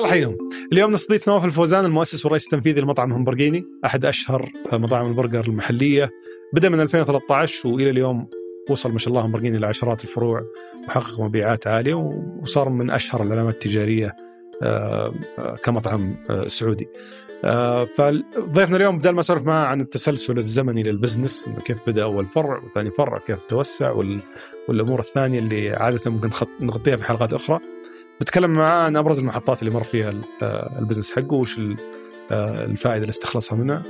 الله يحييهم اليوم نستضيف نواف الفوزان المؤسس والرئيس التنفيذي لمطعم همبرجيني أحد أشهر مطاعم البرجر المحلية بدأ من 2013 وإلى اليوم وصل ما شاء الله همبرجيني لعشرات الفروع وحقق مبيعات عالية وصار من أشهر العلامات التجارية آه، آه، كمطعم آه، سعودي. فضيفنا اليوم بدل ما اسولف معاه عن التسلسل الزمني لل business كيف بدأ أول فرع وثاني فرع كيف توسع والأمور الثانية اللي عادة ممكن نغطيها في حلقات أخرى. بتكلم معاه عن أبرز المحطات اللي مر فيها ال business حقه وش الفائدة اللي استخلصها منها.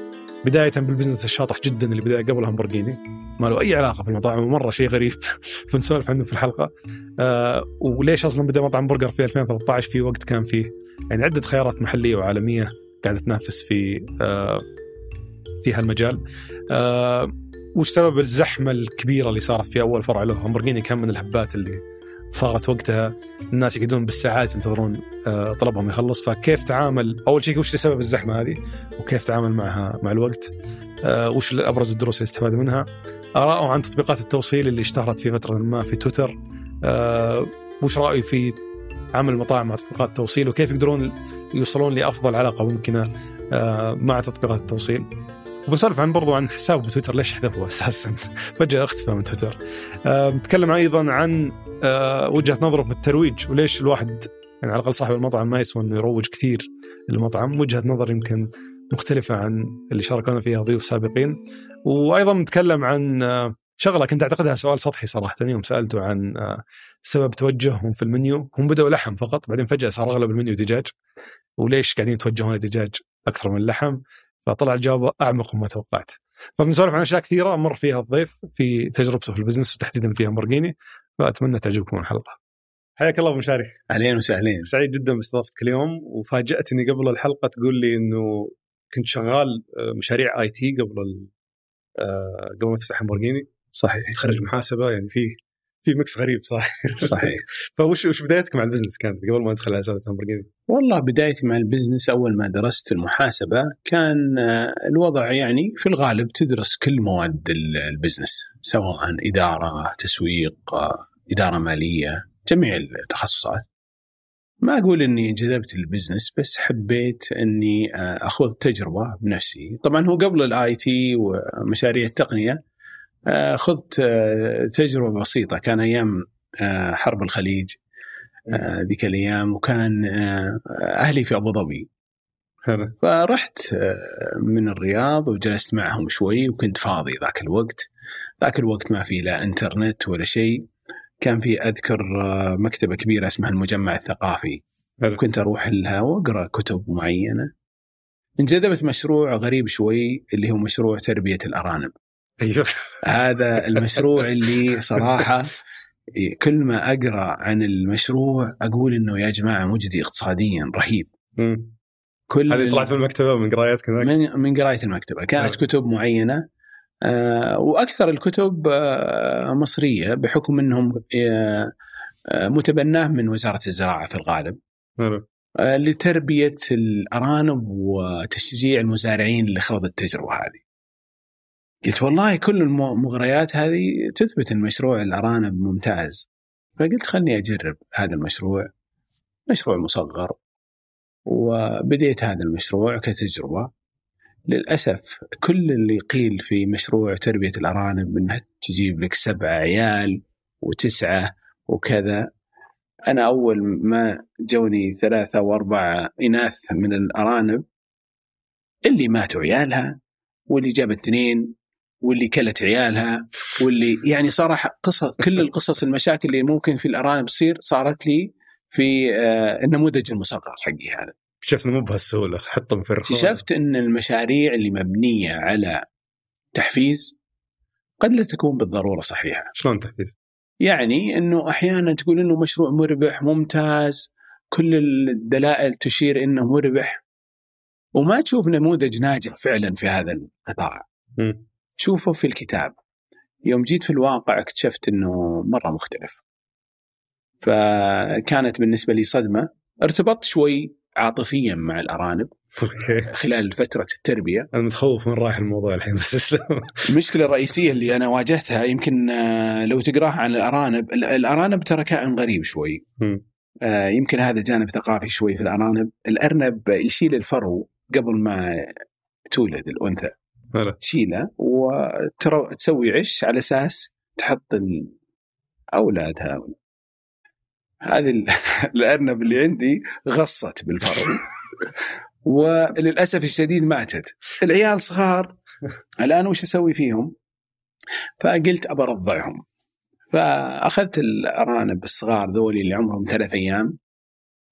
بداية بال business الشاطح جدا اللي بدأ قبل همبرجيني ما له أي علاقة في المطاعم ومرة شيء غريب بنسولف عنه في الحلقة. آه وليش أصلا بدأ مطعم برجر في 2013 في وقت كان فيه يعني عدة خيارات محلية وعالمية قاعدة تنافس في آه في هالمجال. آه وش سبب الزحمة الكبيرة اللي صارت في أول فرع له همبرجيني كان من الهبات اللي صارت وقتها الناس يقعدون بالساعات ينتظرون آه، طلبهم يخلص. فكيف تعامل؟ أول شيء وش سبب الزحمة هذه؟ وكيف تعامل معها مع الوقت؟ آه، وش أبرز الدروس اللي استفاد منها؟ آراءه عن تطبيقات التوصيل اللي اشتهرت في فترة ما في تويتر. أه وش رأيه في عمل المطاعم مع تطبيقات التوصيل؟ وكيف يقدرون يوصلون لأفضل علاقة ممكنة أه مع تطبيقات التوصيل؟ وبسولف عن برضو عن حسابه بتويتر ليش حذفه أساسا؟ فجأة اختفى من تويتر. بتكلم أيضا عن وجهة نظره في الترويج وليش الواحد يعني على الأقل صاحب المطعم ما يسوى إنه يروج كثير للمطعم؟ وجهة نظر يمكن مختلفة عن اللي شاركونا فيها ضيوف سابقين. وأيضا نتكلم عن آه، شغلة كنت أعتقدها سؤال سطحي صراحة. يوم سألته عن آه، سبب توجههم في المنيو. هم بدأوا لحم فقط بعدين فجأة صار أغلب المنيو دجاج. وليش قاعدين يتوجهون لدجاج أكثر من اللحم فطلع الجواب أعمق مما توقعت. فبنسولف عن أشياء كثيرة مر فيها الضيف في تجربته في ال business وتحديدا في همبرجيني فأتمنى تعجبكم الحلقة. حياك الله أبو مشاري. أهلين وسهلين. سعيد جدا باستضافتك اليوم وفاجأتني قبل الحلقة تقول لي إنه كنت شغال آه، مشاريع IT قبل آه، قبل ما تفتح همبرجيني صحيح. تخرج محاسبة يعني في في mix غريب صح؟ صحيح. فوش وش بدايتك مع ال business كانت قبل ما ادخل على سالفه همبرجيني؟ والله بدايتي مع ال business أول ما درست المحاسبة كان آه، الوضع يعني في الغالب تدرس كل مواد ال business سواء إدارة تسويق إدارة مالية جميع التخصصات. ما أقول إني انجذبت لل business بس حبيت إني آه، اخذ تجربة بنفسي. طبعا هو قبل ال IT ومشاريع التقنية آه، خذت آه، تجربة بسيطة. كان أيام حرب الخليج ذيك الأيام وكان أهلي في أبو ظبي. فرحت من الرياض وجلست معهم شوي وكنت فاضي ذاك الوقت. ذاك الوقت ما في لا إنترنت ولا شيء. كان في أذكر آه، مكتبة كبيرة اسمها المجمع الثقافي. حلو. كنت أروح لها وأقرأ كتب معينة. انجذبت مشروع غريب شوي اللي هو مشروع تربية الأرانب. أيوه. هذا المشروع اللي صراحة كل ما أقرأ عن المشروع أقول إنه يا جماعة مجدي اقتصاديا رهيب. كل هذه طلعت من المكتبه من قرايتك من من قراية المكتبة. كانت كتب معينة. آه، وأكثر الكتب آه، مصرية بحكم إنهم آه، متبناه من وزارة الزراعة في الغالب. لتربية الأرانب وتشجيع المزارعين لخوض التجربة هذه. قلت والله كل المغريات هذه تثبت ان مشروع الأرانب ممتاز. فقلت خلني أجرب هذا المشروع مشروع مصغر وبديت هذا المشروع كتجربة للأسف كل اللي قيل في مشروع تربية الأرانب أنها تجيب لك سبعة عيال وتسعة وكذا. أنا أول ما جوني ثلاثة وأربعة إناث من الأرانب اللي ماتوا عيالها واللي جابت اثنين واللي كلت عيالها واللي يعني صراحة قصص كل القصص المشاكل اللي ممكن في الأرانب تصير صارت لي في آه، النموذج المصغر حقي هذا. اكتشفت مو بهالسهولة حطهم في الرخاء اكتشفت إن المشاريع اللي مبنية على تحفيز قد لا تكون بالضرورة صحيحة. شلون تحفيز؟ يعني إنه أحيانا تقول إنه مشروع مربح ممتاز كل الدلائل تشير إنه مربح وما تشوف نموذج ناجح فعلا في هذا القطاع. تشوفه في الكتاب. يوم جيت في الواقع اكتشفت إنه مرة مختلف. فكانت بالنسبة لي صدمة ارتبطت شوي عاطفيا مع الأرانب خلال فترة التربية. أنا متخوف من رايح الموضوع الحين بس أسلم. المشكلة الرئيسية اللي أنا واجهتها يمكن آه، لو تقراها عن الأرانب الأرانب ترى كائن غريب شوي. آه يمكن هذا جانب ثقافي شوي في الأرانب. الأرنب يشيل الفرو قبل ما تولد الأنثى. تشيله وتسوي عش على أساس تحط أولادها. هذه ال- الارنب اللي عندي غصت بالفرو وللأسف الشديد ماتت العيال صغار الآن وش أسوي فيهم؟ فقلت ابى ارضعهم فأخذت الأرانب الصغار ذولي اللي عمرهم ثلاث أيام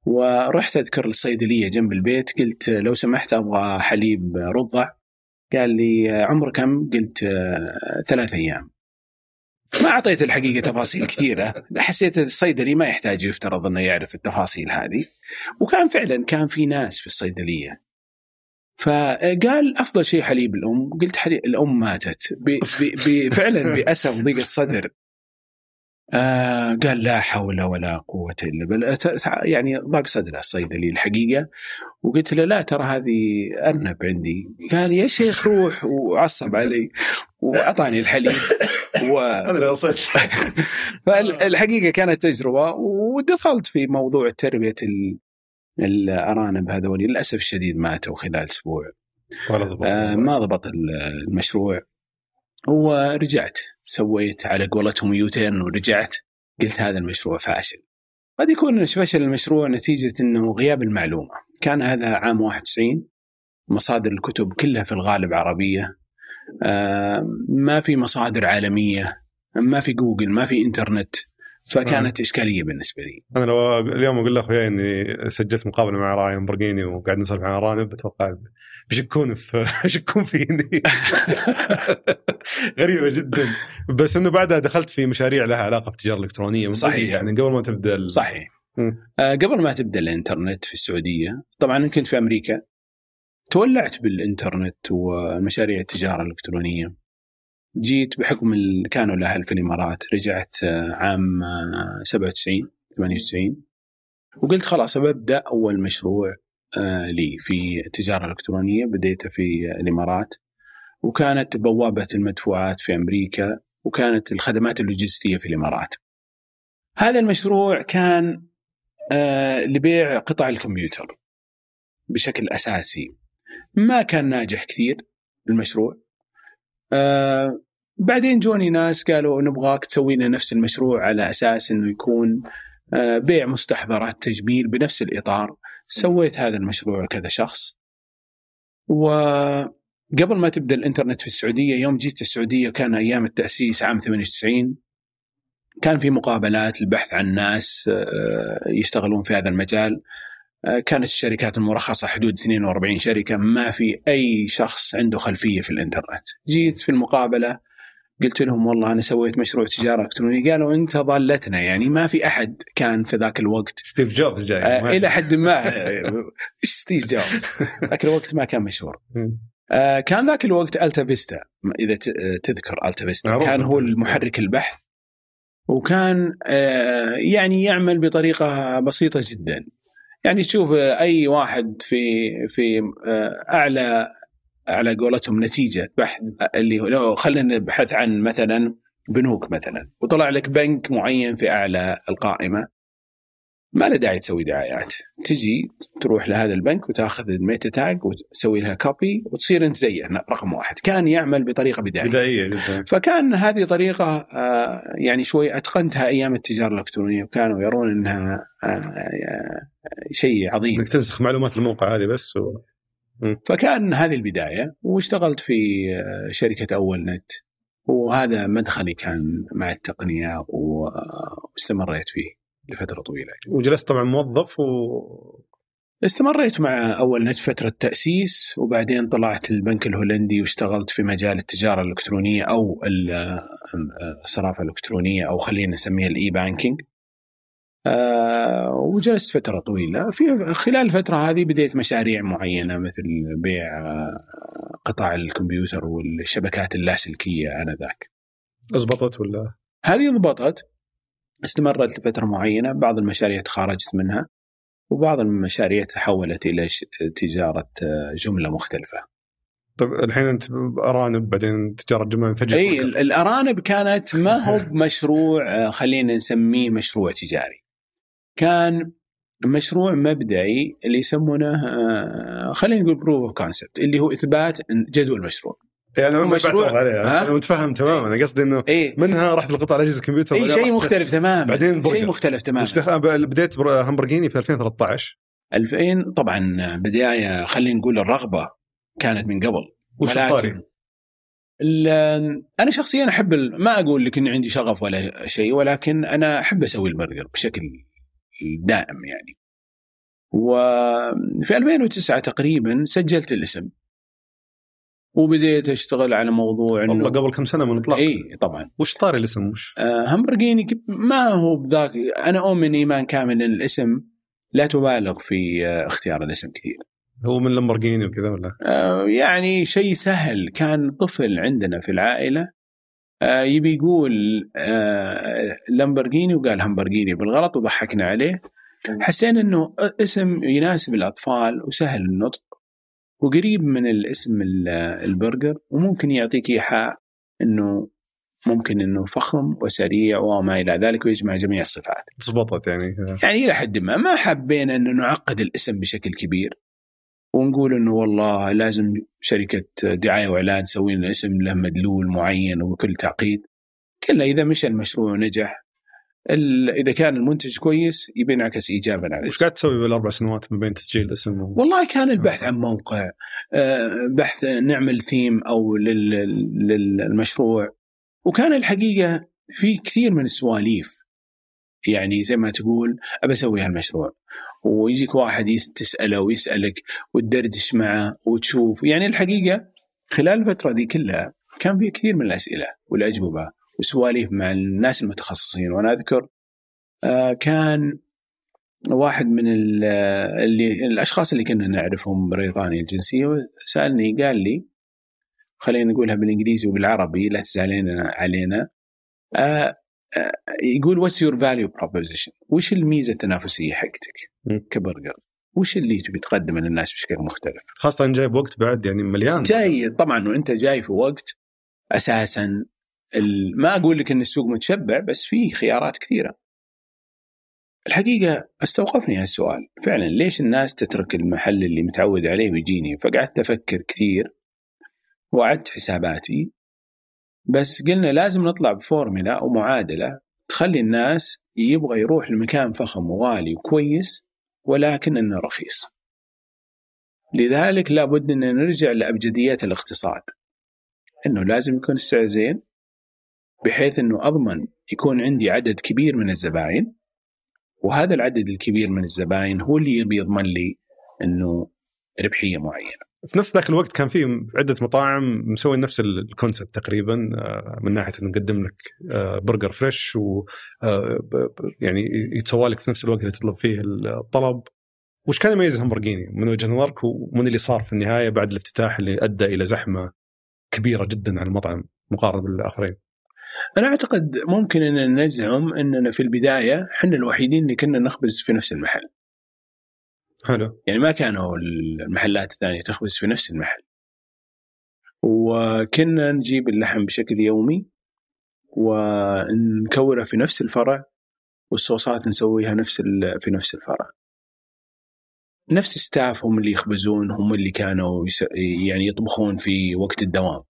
ورحت أذكر الصيدليه جنب البيت. قلت لو سمحت أبغى حليب رضع. قال لي عمر كم؟ قلت آه، ثلاث أيام. ما أعطيت الحقيقة تفاصيل كثيرة. حسيت الصيدلي ما يحتاج يفترض إنه يعرف التفاصيل هذه. وكان فعلا كان في ناس في الصيدلية. فقال أفضل شيء حليب الأم. قلت حليب الأم ماتت. ب ب ب فعلا بأسف ضيقه صدر. آه قال لا حول ولا قوة إلا بالله. يعني ضاق صدره الصيدلي الحقيقة. وقلت له لا ترى هذه أرنب عندي. قال يا شيخ روح وعصب علي وأعطاني الحليب و... فالحقيقة كانت تجربة ودخلت في موضوع تربية ال- الأرانب هذول. للأسف الشديد ماتوا خلال أسبوع. ولا آه ما ضبط ال- المشروع. ورجعت سويت على قولتهم U-turn ورجعت قلت هذا المشروع فاشل. قد يكون فشل المشروع نتيجة أنه غياب المعلومة. كان هذا عام 91 مصادر الكتب كلها في الغالب عربية. آه، ما في مصادر عالمية ما في جوجل ما في إنترنت فكانت إشكالية بالنسبة لي. أنا لو اليوم أقول لاخوياي إني سجلت مقابلة مع راين برقيني وقاعد نسولف عن ارانب أتوقع بيشكون في يشكون فيني غريبة جدا. بس إنه بعدها دخلت في مشاريع لها علاقة في التجاره الالكترونيه صحيح. يعني قبل ما تبدأ ال- صحيح. آه، قبل ما تبدأ الإنترنت في السعودية طبعا كنت في أمريكا. تولعت بالإنترنت ومشاريع التجارة الإلكترونية. جيت بحكم ال- كانوا الاهل في الإمارات. رجعت آه، عام آه، 97 98 وقلت خلاص ببدا أول مشروع. آه، لي في التجارة الإلكترونية بديته في الإمارات وكانت بوابة المدفوعات في أمريكا وكانت الخدمات اللوجستية في الإمارات. هذا المشروع كان آه، لبيع قطع الكمبيوتر بشكل أساسي. ما كان ناجح كثير المشروع. آه، بعدين جوني ناس قالوا نبغاك تسوي لنا نفس المشروع على أساس إنه يكون آه، بيع مستحضرات تجميل بنفس الإطار. سويت هذا المشروع لكذا شخص. وقبل ما تبدأ الإنترنت في السعودية يوم جيت السعودية كان أيام التأسيس عام 98 كان في مقابلات البحث عن ناس آه، يشتغلون في هذا المجال آه، كانت الشركات المرخصة حدود 42 شركة ما في أي شخص عنده خلفية في الإنترنت جيت في المقابلة قلت لهم والله أنا سويت مشروع تجارة إلكترونية. قالوا أنت ضالتنا يعني ما في أحد كان في ذاك الوقت. ستيف جوبز جاي. آه، إلى حد ما. آه، إيش ستيف جوبز؟ ذاك الوقت ما كان مشهور. آه، كان ذاك الوقت ألتا فيستا. إذا ت- تذكر ألتا فيستا. كان هو. المحرك البحث. وكان آه، يعني يعمل بطريقة بسيطة جدا. يعني تشوف آه، أي واحد في في آه، أعلى على قولتهم نتيجة بحث اللي هو لو خلينا نبحث عن مثلا بنوك مثلا وطلع لك بنك معين في أعلى القائمة. ما له داعي تسوي دعايات. تجي تروح لهذا البنك وتأخذ ال meta tag وتسوي لها copy وتصير أنت زيه رقم واحد. كان يعمل بطريقة بدائية. بدائية فكان هذه طريقة آه، يعني شوي أتقنتها أيام التجارة الإلكترونية وكانوا يرون إنها آه، آه، شيء عظيم. إنك تنسخ معلومات الموقع هذه بس و... فكان هذه البداية واشتغلت في آه، شركة أول نت وهذا مدخلي كان مع التقنية و- واستمريت فيه لفترة طويلة وجلست طبعا موظف و استمريت مع أول نت فترة تأسيس وبعدين طلعت البنك الهولندي واشتغلت في مجال التجارة الإلكترونية أو ال- الصرافة الإلكترونية أو خلينا نسميها ال e-banking. آه، وجلست فترة طويلة في خلال الفترة هذه بديت مشاريع معينة مثل بيع آه، قطع الكمبيوتر والشبكات اللاسلكية آنذاك. ضبطت ولا هذه ضبطت استمرت لفترة معينة بعض المشاريع تخرجت منها وبعض المشاريع تحولت إلى ش- تجارة آه، جملة مختلفة. طيب الحين أنت أرانب بعدين تجارة جمال فجاه إي ال- الأرانب كانت ما هو بمشروع خلينا نسميه مشروع تجاري. كان مشروع مبدئي اللي يسمونه آه، خلينا نقول proof of concept اللي هو إثبات جدوى المشروع يعني أنا مشروع-؟ أنا متفهم تماما. أنا قصدي إنه اي منها رحت القطع على اجهزه الكمبيوتر اي شيء مختلف تماما. بعدين شيء. مختلف تماما. بديت بر- همبرجيني في 2013 2000 طبعا بداية خلينا نقول الرغبة كانت من قبل. وش ولكن الطاري؟ ال- أنا شخصيا أحب ما أقول لك اني عندي شغف ولا شيء ولكن أنا أحب أسوي البرجر بشكل دائم يعني. وفي 2009 تقريبا سجلت الاسم وبديت أشتغل على موضوع والله إنه قبل كم سنة من إطلاق اي طبعا وش طاري الاسم وش؟ آه، همبرجيني ما هو بذاك أنا أؤمن ايمان كامل ان الاسم لا تبالغ في آه، اختيار الاسم كثير. هو من لامبرجيني وكذا ولا؟ آه، يعني شيء سهل كان طفل عندنا في العائلة آه، يبي يقول آه، لامبرجيني وقال همبرجيني بالغلط وضحكنا عليه. حسينا إنه اسم يناسب الأطفال وسهل النطق وقريب من الاسم ال- البرجر وممكن يعطيك إيحاء إنه ممكن إنه فخم وسريع وما إلى ذلك ويجمع جميع الصفات. ضبطت يعني. يعني إلى حد ما ما حبينا إنه نعقد الاسم بشكل كبير. ونقول إنه والله لازم شركة دعاية وإعلان تسوي لنا اسم له مدلول معين وبكل تعقيد. كلا إذا مشى المشروع ونجح إذا كان المنتج كويس يبي ينعكس ايجابا على وش. قاعد تسوي بالأربع سنوات ما بين تسجيل الاسم و... والله كان البحث عن موقع آه، بحث نعمل ثيم أو لل- للمشروع. وكان الحقيقة في كثير من السواليف. يعني زي ما تقول أبى أسوي هالمشروع. ويجيك واحد تساله ويسألك وتدردش معه وتشوف. يعني الحقيقة خلال الفترة دي كلها كان في كثير من الأسئلة والأجوبة وسواليف مع الناس المتخصصين. وأنا أذكر آه، كان واحد من ال- اللي الأشخاص اللي كنا نعرفهم بريطانيا الجنسية سألني قال لي خلينا نقولها بالإنجليزي وبالعربي لا تزعلين علينا آه آه يقول what's your value proposition وش الميزة التنافسية حقتك. كبرجر. وش اللي تبي تقدمه للناس بشكل مختلف؟ خاصة جايب وقت بعد يعني مليان. جاي طبعا وأنت جاي في وقت أساسا ما أقول لك إن السوق متشبع بس في خيارات كثيرة. الحقيقة أستوقفني هالسؤال. فعلا ليش الناس تترك المحل اللي متعود عليه ويجيني؟ فقعدت أفكر كثير وعدت حساباتي. بس قلنا لازم نطلع بفورمولا أو معادله تخلي الناس يبغى يروح لمكان فخم وغالي وكويس ولكن إنه رخيص لذلك لابد إن نرجع لأبجديات الاقتصاد إنه لازم يكون السعر زين بحيث إنه أضمن يكون عندي عدد كبير من الزباين وهذا العدد الكبير من الزباين هو اللي يضمن لي إنه ربحية معينة. في نفس ذاك الوقت كان في عدة مطاعم مسوي نفس ال concept تقريبا آه، من ناحية إنه نقدم لك آه، برجر fresh و آه، يعني يتسوى لك في نفس الوقت اللي تطلب فيه الطلب. وش كان يميز همبرجيني من وجهة نظرك ومن اللي صار في النهاية بعد الافتتاح اللي أدى إلى زحمة كبيرة جدا على المطعم مقارنة بالآخرين؟ أنا أعتقد ممكن إن نزعم إننا في البداية إحنا الوحيدين اللي كنا نخبز في نفس المحل. حلو يعني ما كانوا المحلات الثانية تخبز في نفس المحل. وكنا نجيب اللحم بشكل يومي ونكوره في نفس الفرع والصوصات نسويها نفس في نفس الفرع. نفس staff هم اللي يخبزون هم اللي كانوا يعني يطبخون في وقت الدوام.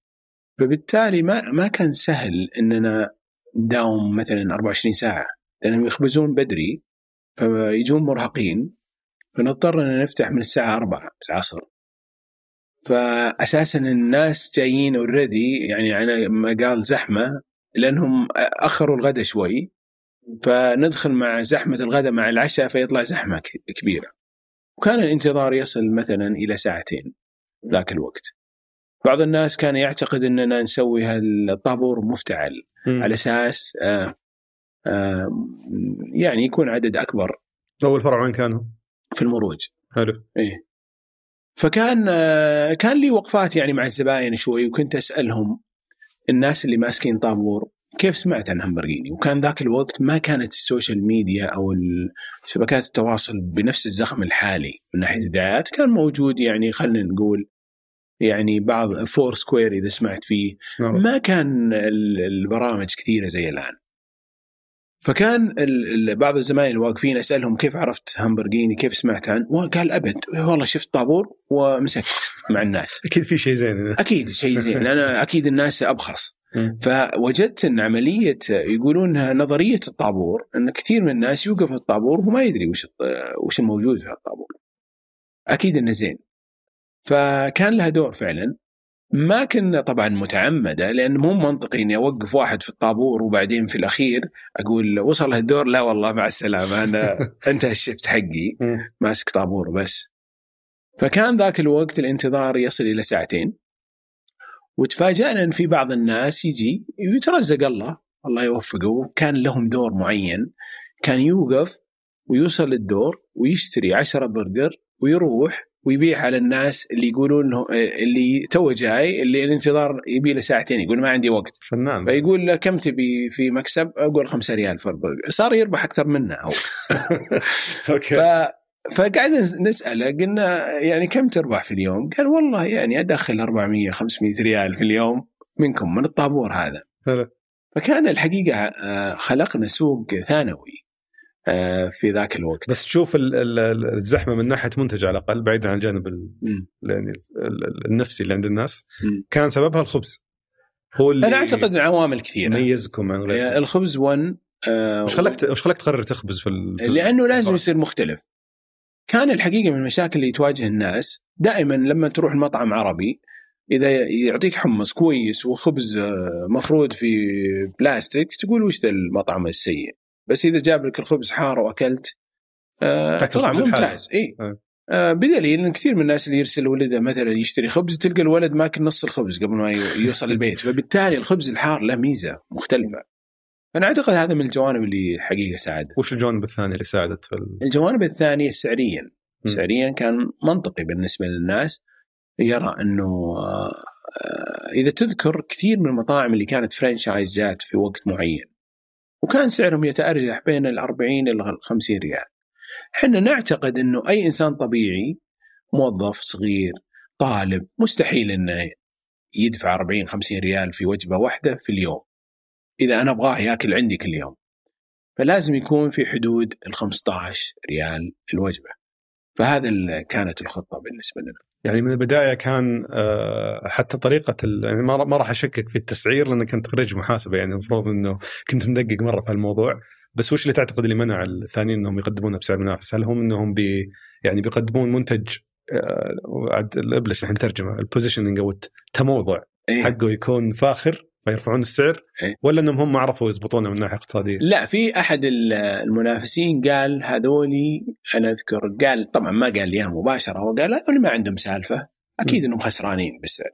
فبالتالي ما ما كان سهل إننا نداوم مثلا 24 ساعة لأنهم يخبزون بدري فيجون مرهقين فنضطر أن نفتح من الساعة 4 العصر. فاساسا الناس جايين already يعني على ما قال زحمة لأنهم أخروا الغداء شوي. فندخل مع زحمة الغداء مع العشاء فيطلع زحمة كبيرة. وكان الانتظار يصل مثلا إلى ساعتين ذاك الوقت. بعض الناس كان يعتقد إننا نسوي هالطابور مفتعل. على أساس آه آه يعني يكون عدد أكبر. أول فرع وين كانوا؟ في المروج. حلو. فكان آه كان لي وقفات يعني مع الزباين شوي وكنت أسألهم الناس اللي ماسكين طابور كيف سمعت عن همبرجيني. وكان ذاك الوقت ما كانت ال social media أو شبكات التواصل بنفس الزخم الحالي من ناحية الدعايات كان موجود يعني خلينا نقول يعني بعض فور سكوير إذا سمعت فيه. نعم. ما كان ال- البرامج كثيرة زي الآن. فكان بعض الزمايل الواقفين أسألهم كيف عرفت همبرجيني كيف سمعت عنه وقال أبد والله شفت طابور ومسكت مع الناس أكيد في شيء زين أكيد شيء زين لأن أكيد الناس أبخص. فوجدت أن عملية يقولون نظرية الطابور أن كثير من الناس يوقف الطابور وهو ما يدري وش وش الموجود في الطابور. أكيد إنه زين. فكان لها دور فعلا ما كنا طبعا متعمدة لأن مو منطقي اني اوقف واحد في الطابور وبعدين في الأخير أقول وصل الدور لا والله مع السلامة. أنا انتهى الشفت حقي. ماسك طابور بس. فكان ذاك الوقت الانتظار يصل إلى ساعتين. وتفاجأنا إن في بعض الناس يجي يترزق الله الله يوفقه. كان لهم دور معين. كان يوقف ويوصل الدور ويشتري عشرة برجر ويروح ويبيع على الناس اللي يقولون له اللي تو جاي اللي الانتظار يبي له ساعتين يقول ما عندي وقت. فنان. فيقول له كم تبي في مكسب؟ أقول خمسة ريال في البرجر صار يربح أكثر منا هو. ف... أوكي فقاعد نسأله قلنا يعني كم تربح في اليوم؟ قال والله يعني أدخل 400 500 ريال في اليوم منكم من الطابور هذا. فكان الحقيقة آه، خلقنا سوق ثانوي. في ذاك الوقت. بس تشوف ال- ال- ال- الزحمة من ناحية منتج على الأقل بعيدا عن الجانب. يعني النفسي اللي عند الناس. كان سببها الخبز هو اللي أنا أعتقد عوامل كثيرة. يميزكم عن غيركم آه، الخبز 1 آه، وش خلاك وش خلاك تقرر تخبز في لأنه لازم؟ يصير مختلف. كان الحقيقة من المشاكل اللي تواجه الناس دائما لما تروح المطعم عربي إذا يعطيك حمص كويس وخبز آه، مفرود في بلاستيك تقول وش ذا المطعم السيء بس إذا جاب لك الخبز حار وأكلت آه تأكل طلع الحار. ممتاز. إي. آه. آه بدليل إن كثير من الناس اللي يرسل ولده مثلا يشتري خبز تلقى الولد ماكل نص الخبز قبل ما يوصل البيت. فبالتالي الخبز الحار له ميزة مختلفة. فانا أعتقد هذا من الجوانب اللي حقيقة ساعدت. وش الجوانب الثانية اللي ساعدت في ال... الجوانب الثانية سعريا. م. سعريا كان منطقي بالنسبة للناس. يرى أنه آه، آه، إذا تذكر كثير من المطاعم اللي كانت فرانشايزات في وقت معين. وكان سعرهم يتأرجح بين ال 40 إلى ال 50 ريال. إحنا نعتقد أنه أي إنسان طبيعي موظف صغير طالب مستحيل أنه يدفع 40 50 ريال في وجبة واحدة في اليوم. إذا أنا أبغاه يأكل عندي كل يوم. فلازم يكون في حدود ال 15 ريال الوجبة. فهذا كانت الخطة بالنسبة لنا. يعني من البداية كان آه، حتى طريقة. يعني ما راح أشكك في التسعير لانك كنت خريج محاسبة يعني المفروض إنه كنت مدقق مرة في الموضوع بس وش اللي تعتقد اللي منع الثانيين إنهم يقدمونه بسعر منافس؟ هل هم إنهم بي يعني بيقدمون منتج آه، عاد ال إحنا نترجمه ال positioning أو التموضع إيه؟ حقه يكون فاخر فيرفعون السعر إيه. ولا إنهم هم عرفوا يضبطونه من ناحية اقتصادية؟ لا في أحد ال- المنافسين قال هذولي أنا أذكر قال طبعا ما قال لي مباشرة هو قال هذول ما عندهم سالفة أكيد إنهم خسرانين بالسعر.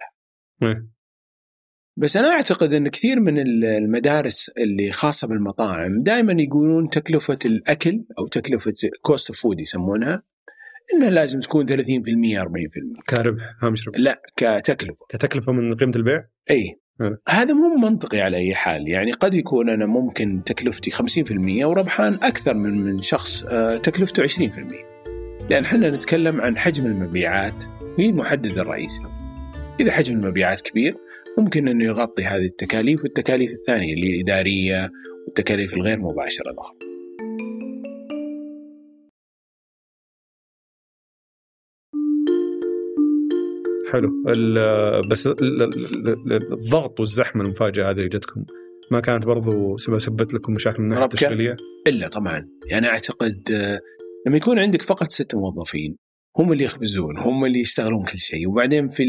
إيه. بس أنا أعتقد إن كثير من ال- المدارس اللي خاصة بالمطاعم دائما يقولون تكلفة الأكل أو تكلفة cost of food يسمونها إنها لازم تكون 30% 40% كربح هامش ربح لا كتكلفة كتكلفة من قيمة البيع؟ إي. هذا مو منطقي على أي حال. يعني قد يكون أنا ممكن تكلفتي 50% وربحان أكثر من من شخص آه، تكلفته 20% لأن إحنا نتكلم عن حجم المبيعات. وهي المحدد الرئيسي إذا حجم المبيعات كبير ممكن إنه يغطي هذه التكاليف والتكاليف الثانية اللي الإدارية والتكاليف الغير مباشرة الأخرى. حلو بس ال- ال- ال- الضغط والزحمة المفاجأة هذه اللي جتكم ما كانت برضو سبب سبت لكم مشاكل من الناحيه؟ التشغيلية؟ إلا طبعا يعني أعتقد آه، لما يكون عندك فقط ست موظفين هم اللي يخبزون هم اللي يشتغلون كل شيء وبعدين في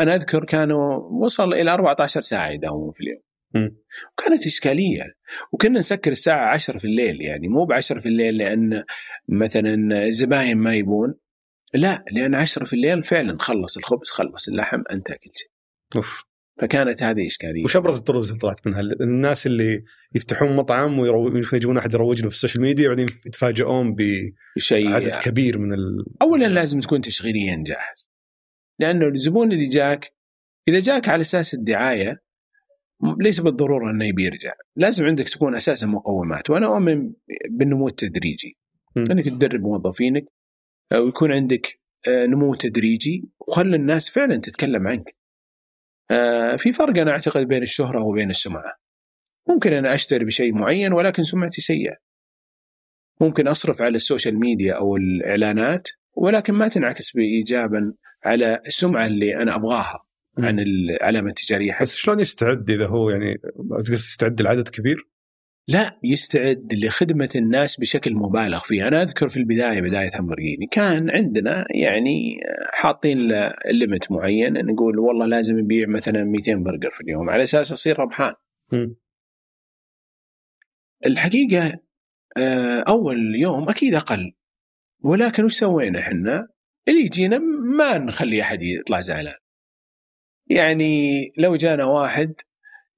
أنا أذكر كانوا وصل إلى 14 ساعة يداومون في اليوم. وكانت إشكالية وكنا نسكر الساعة 10 في الليل يعني مو ب 10 في الليل لأن مثلا الزباين ما يبون لا لأن 10 في الليل فعلا خلص الخبز خلص اللحم انتهى كل شيء. أوف. فكانت هذه إشكالية. وش ابرز الدروس اللي طلعت منها؟ الناس اللي يفتحون مطعم ويجيبون أحد يروج له في ال social media وبعدين يتفاجئون شيء بعدد كبير من ال... اولا لازم تكون تشغيليا جاهز. لأنه الزبون اللي جاك إذا جاك على أساس الدعاية م- ليس بالضرورة إنه يبي يرجع. لازم عندك تكون أساسا مقومات. وأنا أؤمن بالنمو التدريجي. م. إنك تدرب موظفينك ويكون عندك آه، نمو تدريجي وخلي الناس فعلا تتكلم عنك. آه، في فرق أنا أعتقد بين الشهرة وبين السمعة. ممكن أنا أشتهر بشيء معين ولكن سمعتي سيئة. ممكن أصرف على ال social media أو الإعلانات ولكن ما تنعكس بايجابا على السمعة اللي أنا أبغاها عن العلامة التجارية. بس شلون يستعد إذا هو يعني يستعد لعدد كبير؟ لا يستعد لخدمة الناس بشكل مبالغ فيه أنا أذكر في البداية بداية همبرجيني كان عندنا يعني حاطين ليمت معين نقول والله لازم نبيع مثلا 200 برجر في اليوم على أساس أصير ربحان م. الحقيقة آه، أول يوم أكيد أقل ولكن وش سوينا إحنا؟ اللي يجينا ما نخلي أحد يطلع زعلان يعني لو جانا واحد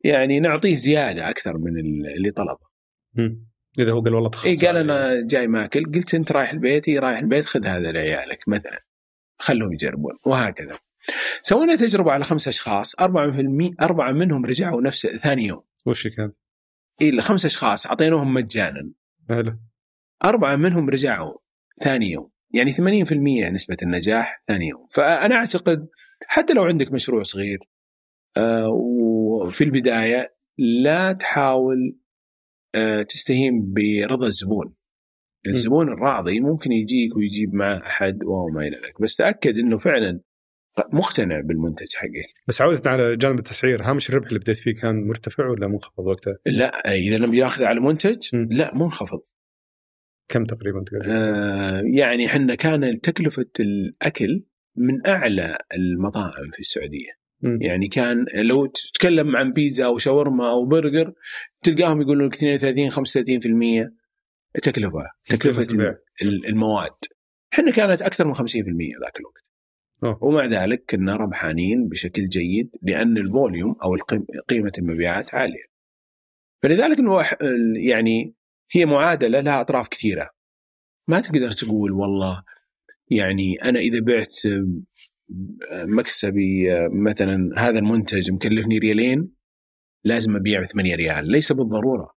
يعني نعطيه زيادة أكثر من اللي طلبه. إذا هو قال والله تخلص اي قال أنا جاي ماكل قلت أنت رايح البيت اي رايح البيت خذ هذا لعيالك مثلا خلهم يجربون وهكذا. سوينا تجربة على خمس أشخاص أربعة في المية أربعة منهم رجعوا نفس ثاني يوم. وش كان؟ اي الخمس أشخاص أعطيناهم مجانا. حلو. أربعة منهم رجعوا ثاني يوم. يعني 80% نسبة النجاح ثاني يوم فأنا أعتقد حتى لو عندك مشروع صغير وفي البداية لا تحاول آه، تستهين برضا الزبون الزبون الراضي ممكن يجيك ويجيب معه أحد وما إلى ذلك بس تأكد إنه فعلا مقتنع بالمنتج حقك بس عودة على جانب التسعير هامش الربح اللي بديت فيه كان مرتفع ولا منخفض وقتها؟ لا إذا لم يأخذ على منتج م. لا منخفض كم تقريبا تقريبا؟ آه يعني إحنا كان تكلفة الأكل من أعلى المطاعم في السعودية م. يعني كان لو تتكلم عن بيتزا أو شاورما أو برجر تلقاهم يقولون لك 32 35% تكلفة تكلفة المواد. إحنا كانت أكثر من 50% ذاك الوقت. أوه. ومع ذلك كنا ربحانين بشكل جيد لأن الفوليوم أو قيمة المبيعات عالية. فلذلك يعني هي معادلة لها أطراف كثيرة. ما تقدر تقول والله يعني أنا إذا بعت مكسبي مثلا هذا المنتج مكلفني ريالين لازم أبيع ب 8 ريال ليس بالضرورة.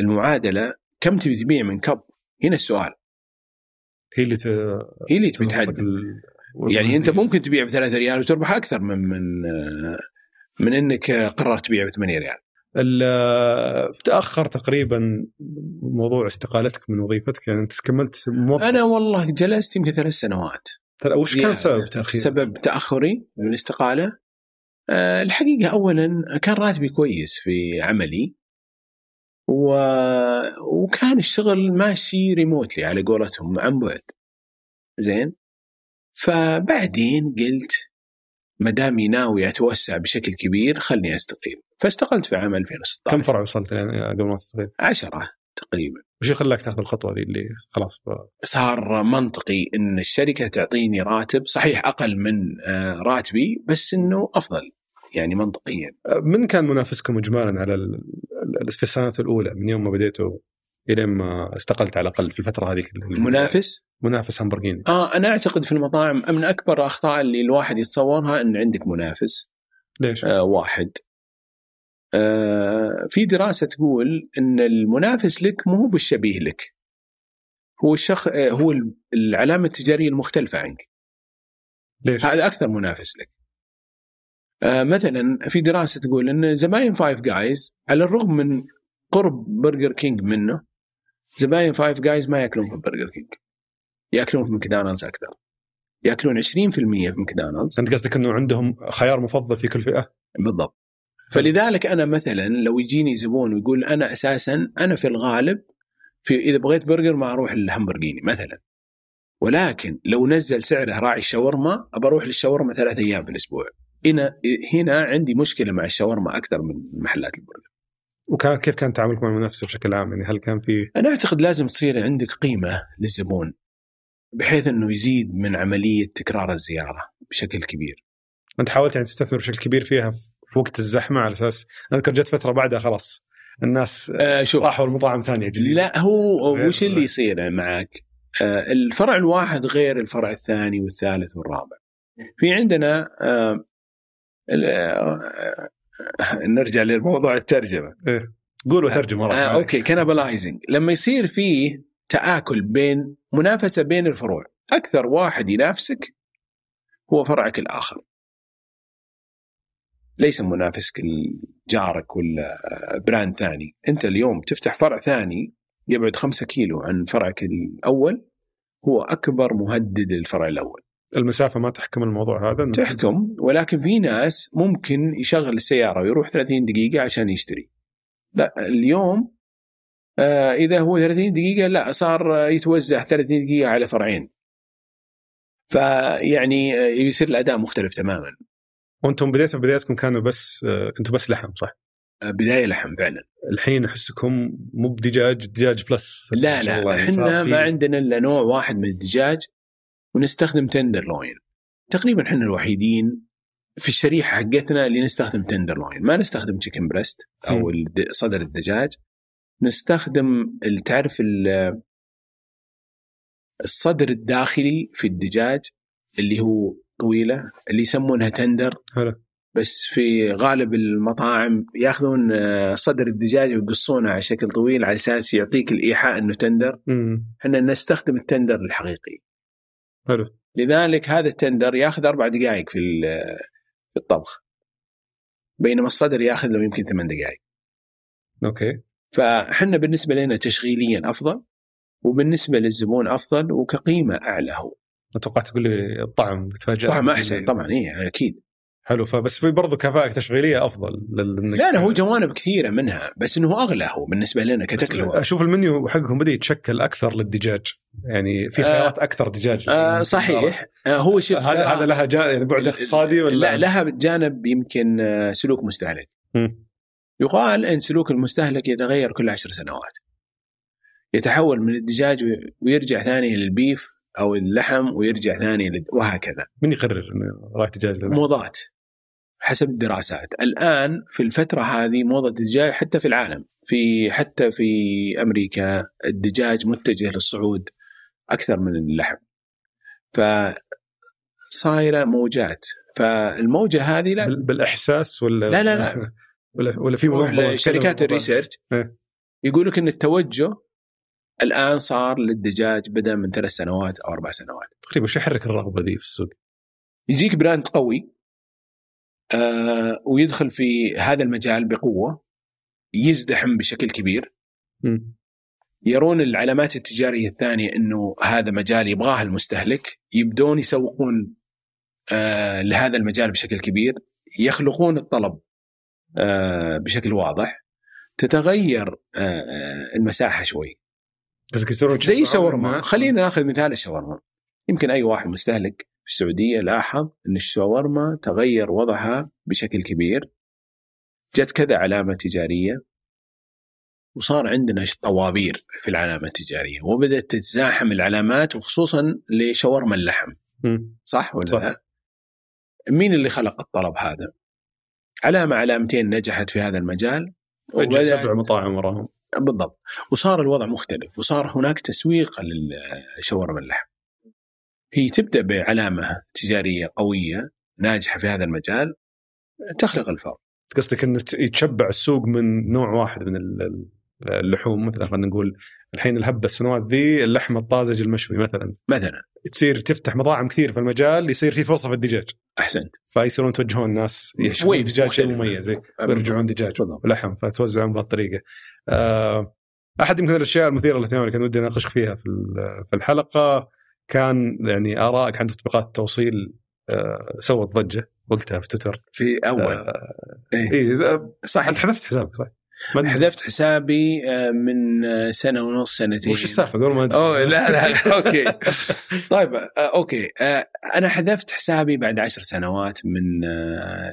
المعادلة كم تبي تبيع من كب؟ هنا السؤال. هي اللي ت... هي اللي تبي تحدد يعني أنت ممكن تبيع ب 3 ريال وتربح أكثر من من من إنك قررت تبيع ب 8 ريال تأخر تقريبا موضوع استقالتك من وظيفتك يعني أنت كملت موظف. أنا والله جلست يمكن ثلاث سنوات. وش كان سبب تأخير؟ سبب تأخري من الاستقالة؟ أه الحقيقة اولا كان راتبي كويس في عملي و... وكان الشغل ماشي ريموتلي على قولتهم عن بعد. زين؟ فبعدين قلت ما دامي ناوي أتوسع بشكل كبير خلني أستقيل. فاستقلت في عام 2016 كم فرع وصلت يعني قبل ما تستقيل؟ 10 تقريبا. وش خلاك تاخذ الخطوة ذي اللي خلاص بقى. صار منطقي إن الشركة تعطيني راتب صحيح أقل من آه، راتبي بس إنه أفضل يعني منطقيا من كان منافسكم اجمالا على في السنوات الأولى من يوم ما بديتوا إلى ما استقلت على الأقل في الفترة هذه منافس؟ منافس همبرجيني آه أنا أعتقد في المطاعم من أكبر الاخطاء اللي الواحد يتصورها إن عندك منافس ليش؟ آه واحد في دراسة تقول إن المنافس لك مو هو بالشبيه لك. هو الشخص آه هو العلامة التجارية المختلفة عنك. ليش؟ هذا أكثر منافس لك. آه مثلا في دراسة تقول إن زباين Five Guys على الرغم من قرب Burger King منه زباين Five Guys ما يأكلون في Burger King يأكلون في ماكدونالدز أكثر. يأكلون 20% في ماكدونالدز أنت قصدك إنه عندهم خيار مفضل في كل فئة؟ بالضبط. فلذلك أنا مثلا لو يجيني زبون ويقول أنا أساسا أنا في الغالب في إذا بغيت برجر ما أروح للهمبرجيني مثلا. ولكن لو نزل سعره راعي الشاورما ابى أروح للشاورما ثلاث أيام في الأسبوع. هنا هنا عندي مشكلة مع الشاورما أكثر من محلات البرجر. وكان كيف كان تعاملك مع المنافسة بشكل عام؟ يعني هل كان في أنا أعتقد لازم تصير عندك قيمة للزبون بحيث إنه يزيد من عملية تكرار الزيارة بشكل كبير. أنت حاولت يعني تستثمر بشكل كبير فيها في وقت الزحمة على أساس أذكر جت فترة بعدها خلاص الناس آه شوف راحوا المطاعم ثانية جديدة لا هو وش اللي يصير معك؟ آه الفرع الواحد غير الفرع الثاني والثالث والرابع. في عندنا آه آه نرجع لموضوع الترجمة. إيه؟ قول وترجم آه okay cannibalizing لما يصير فيه تآكل بين منافسة بين الفروع، أكثر واحد ينافسك هو فرعك الآخر. ليس منافسك جارك ولا brand ثاني. أنت اليوم تفتح فرع ثاني يبعد خمسة كيلو عن فرعك الأول هو أكبر مهدد للفرع الأول. المسافة ما تحكم الموضوع هذا؟ تحكم ولكن في ناس ممكن يشغل السيارة ويروح 30 دقيقة عشان يشتري. لا اليوم آه إذا هو 30 دقيقة لا صار يتوزع 30 دقيقة على فرعين. فيعني آه، يصير الأداء مختلف تماما. وأنتم بديتوا بدايتكم كانوا بس آه، كنتوا بس لحم صح؟ آه، بداية لحم فعلا. الحين أحسكم مو بدجاج دجاج plus. لا لا إحنا ما عندنا إلا نوع واحد من الدجاج ونستخدم tenderloin تقريبا إحنا الوحيدين في الشريحة حقتنا اللي نستخدم tenderloin ما نستخدم chicken breast أو صدر الدجاج. نستخدم تعرف الصدر الداخلي في الدجاج اللي هو طويلة اللي يسمونها tender. حلو. بس في غالب المطاعم ياخذون آه، صدر الدجاج ويقصونه على شكل طويل على أساس يعطيك الإيحاء إنه tender. إحنا نستخدم ال tender الحقيقي. حلو. لذلك هذا ال tender ياخذ أربع دقائق في في الطبخ. بينما الصدر ياخذ له يمكن ثمان دقائق okay. فإحنا بالنسبة لنا تشغيليا أفضل وبالنسبة للزبون أفضل وكقيمة أعلى هو. أتوقع تقول لي الطعم بتفاجئ طعم أحسن طبعا اي أكيد. حلو فبس في برضه كفاءة تشغيلية أفضل لل... لا لا هو جوانب كثيرة منها بس إنه أغلى هو بالنسبة لنا كتكلفة. أشوف المنيو حقهم بدا يتشكل أكثر للدجاج يعني في خيارات آه أكثر دجاج. آه صحيح. آه هو شوف هذا هذا لها جانب يعني بعد اقتصادي ولا لا لها جانب يمكن آه، سلوك مستهلك. م. يقال إن سلوك المستهلك يتغير كل عشر سنوات. يتحول من الدجاج ويرجع ثاني للبيف أو اللحم ويرجع ثاني وهكذا. من يقرر راح دجاج موضات حسب الدراسات. الآن في الفترة هذه موضة الدجاج حتى في العالم. في حتى في أمريكا الدجاج متجه للصعود أكثر من اللحم. ف صايره موجات. فالموجة هذه لا. بالإحساس ولا لا لا لا. ولا ولا في شركات الريسيرش إيه. يقول لك إن التوجه الآن صار للدجاج بدا من ثلاث سنوات أو أربع سنوات. تقريبا وش يحرك الرغبة دي في السوق؟ يجيك براند قوي آه ويدخل في هذا المجال بقوة يزدحم بشكل كبير. م. يرون العلامات التجارية الثانية إنه هذا مجال يبغاه المستهلك يبدون يسوقون آه لهذا المجال بشكل كبير. يخلقون الطلب آه بشكل واضح. تتغير آه, آه، شوي زي الشاورما خلينا ناخذ مثال الشاورما. يمكن أي واحد مستهلك في السعودية لاحظ إن الشاورما تغير وضعها بشكل كبير. جت كذا علامة تجارية وصار عندنا طوابير في العلامة التجارية وبدأت تتزاحم العلامات وخصوصا لشاورما اللحم. صح ولا صح. مين اللي خلق الطلب هذا؟ علامة علامتين نجحت في هذا المجال. سبع مطاعم وراهم. بالضبط. وصار الوضع مختلف وصار هناك تسويق للشاورما اللحم. هي تبدأ بعلامة تجارية قوية ناجحة في هذا المجال تخلق الفرق. قصدك إنه يتشبع السوق من نوع واحد من اللحوم مثلا خلينا نقول الحين الهبة السنوات ذي اللحم الطازج المشوي مثلا. مثلا. تصير تفتح مطاعم كثير في المجال يصير في فرصة في الدجاج. أحسنت. فيصيرون يتوجهون الناس يشوفون دجاج شيء مميز ويرجعون دجاج ولحم فتوزعون بهالطريقه آه، أحد يمكن الأشياء المثيرة للاهتمام اللي كان ودي اناقشك فيها في في الحلقة كان يعني ارائك عن تطبيقات التوصيل آه، سوت ضجة وقتها في تويتر. في أول. آه إيه. إيه صح أنت حذفت حسابك صح؟ حذفت حسابي آه، من سنة ونص سنتين. وش السالفة؟ قبل ما أوه لا لا, لا okay. طيب okay. أنا حذفت حسابي بعد عشر سنوات من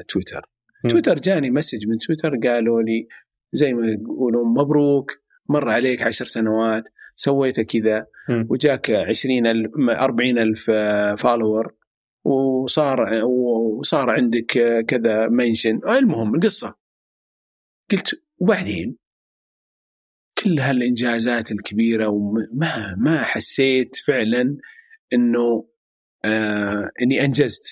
تويتر. تويتر جاني message من تويتر قالوا لي زي ما يقولون مبروك مر عليك عشر سنوات سويت كذا. وجاك عشرين ألف أربعين ألف follower وصار وصار عندك كذا mention. المهم القصة. قلت وبعدين كل هالإنجازات الكبيرة وما ما حسيت فعلا إنه آه إني أنجزت.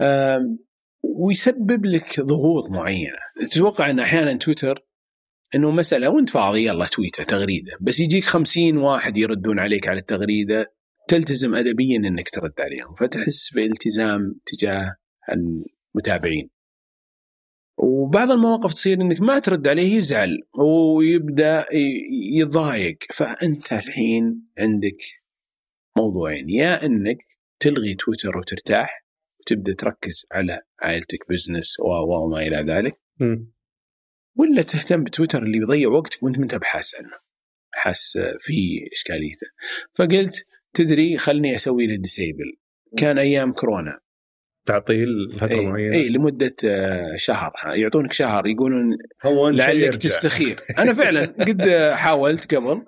آه ويسبب لك ضغوط معينة. تتوقع إن أحيانا تويتر إنه مسألة وأنت فاضي يلا تويته تغريدة. بس يجيك خمسين واحد يردون عليك على التغريدة تلتزم ادبيا إنك ترد عليهم. فتحس بالتزام تجاه متابعين وبعض المواقف تصير إنك ما ترد عليه يزعل ويبدأ يضايق. فأنت الحين عندك موضوعين. يا إنك تلغي تويتر وترتاح وتبدأ تركز على عائلتك business و وما إلى ذلك. م. ولا تهتم بتويتر اللي بيضيع وقتك وأنت ما انت بحاس عنه حاس في إشكاليته. فقلت تدري خلني أسوي له disable كان أيام كورونا. تعطيل لفترة اي معينة. اي لمدة آه، شهر. يعطونك شهر يقولون هو لعلك. تستخير. أنا فعلا قد حاولت قبل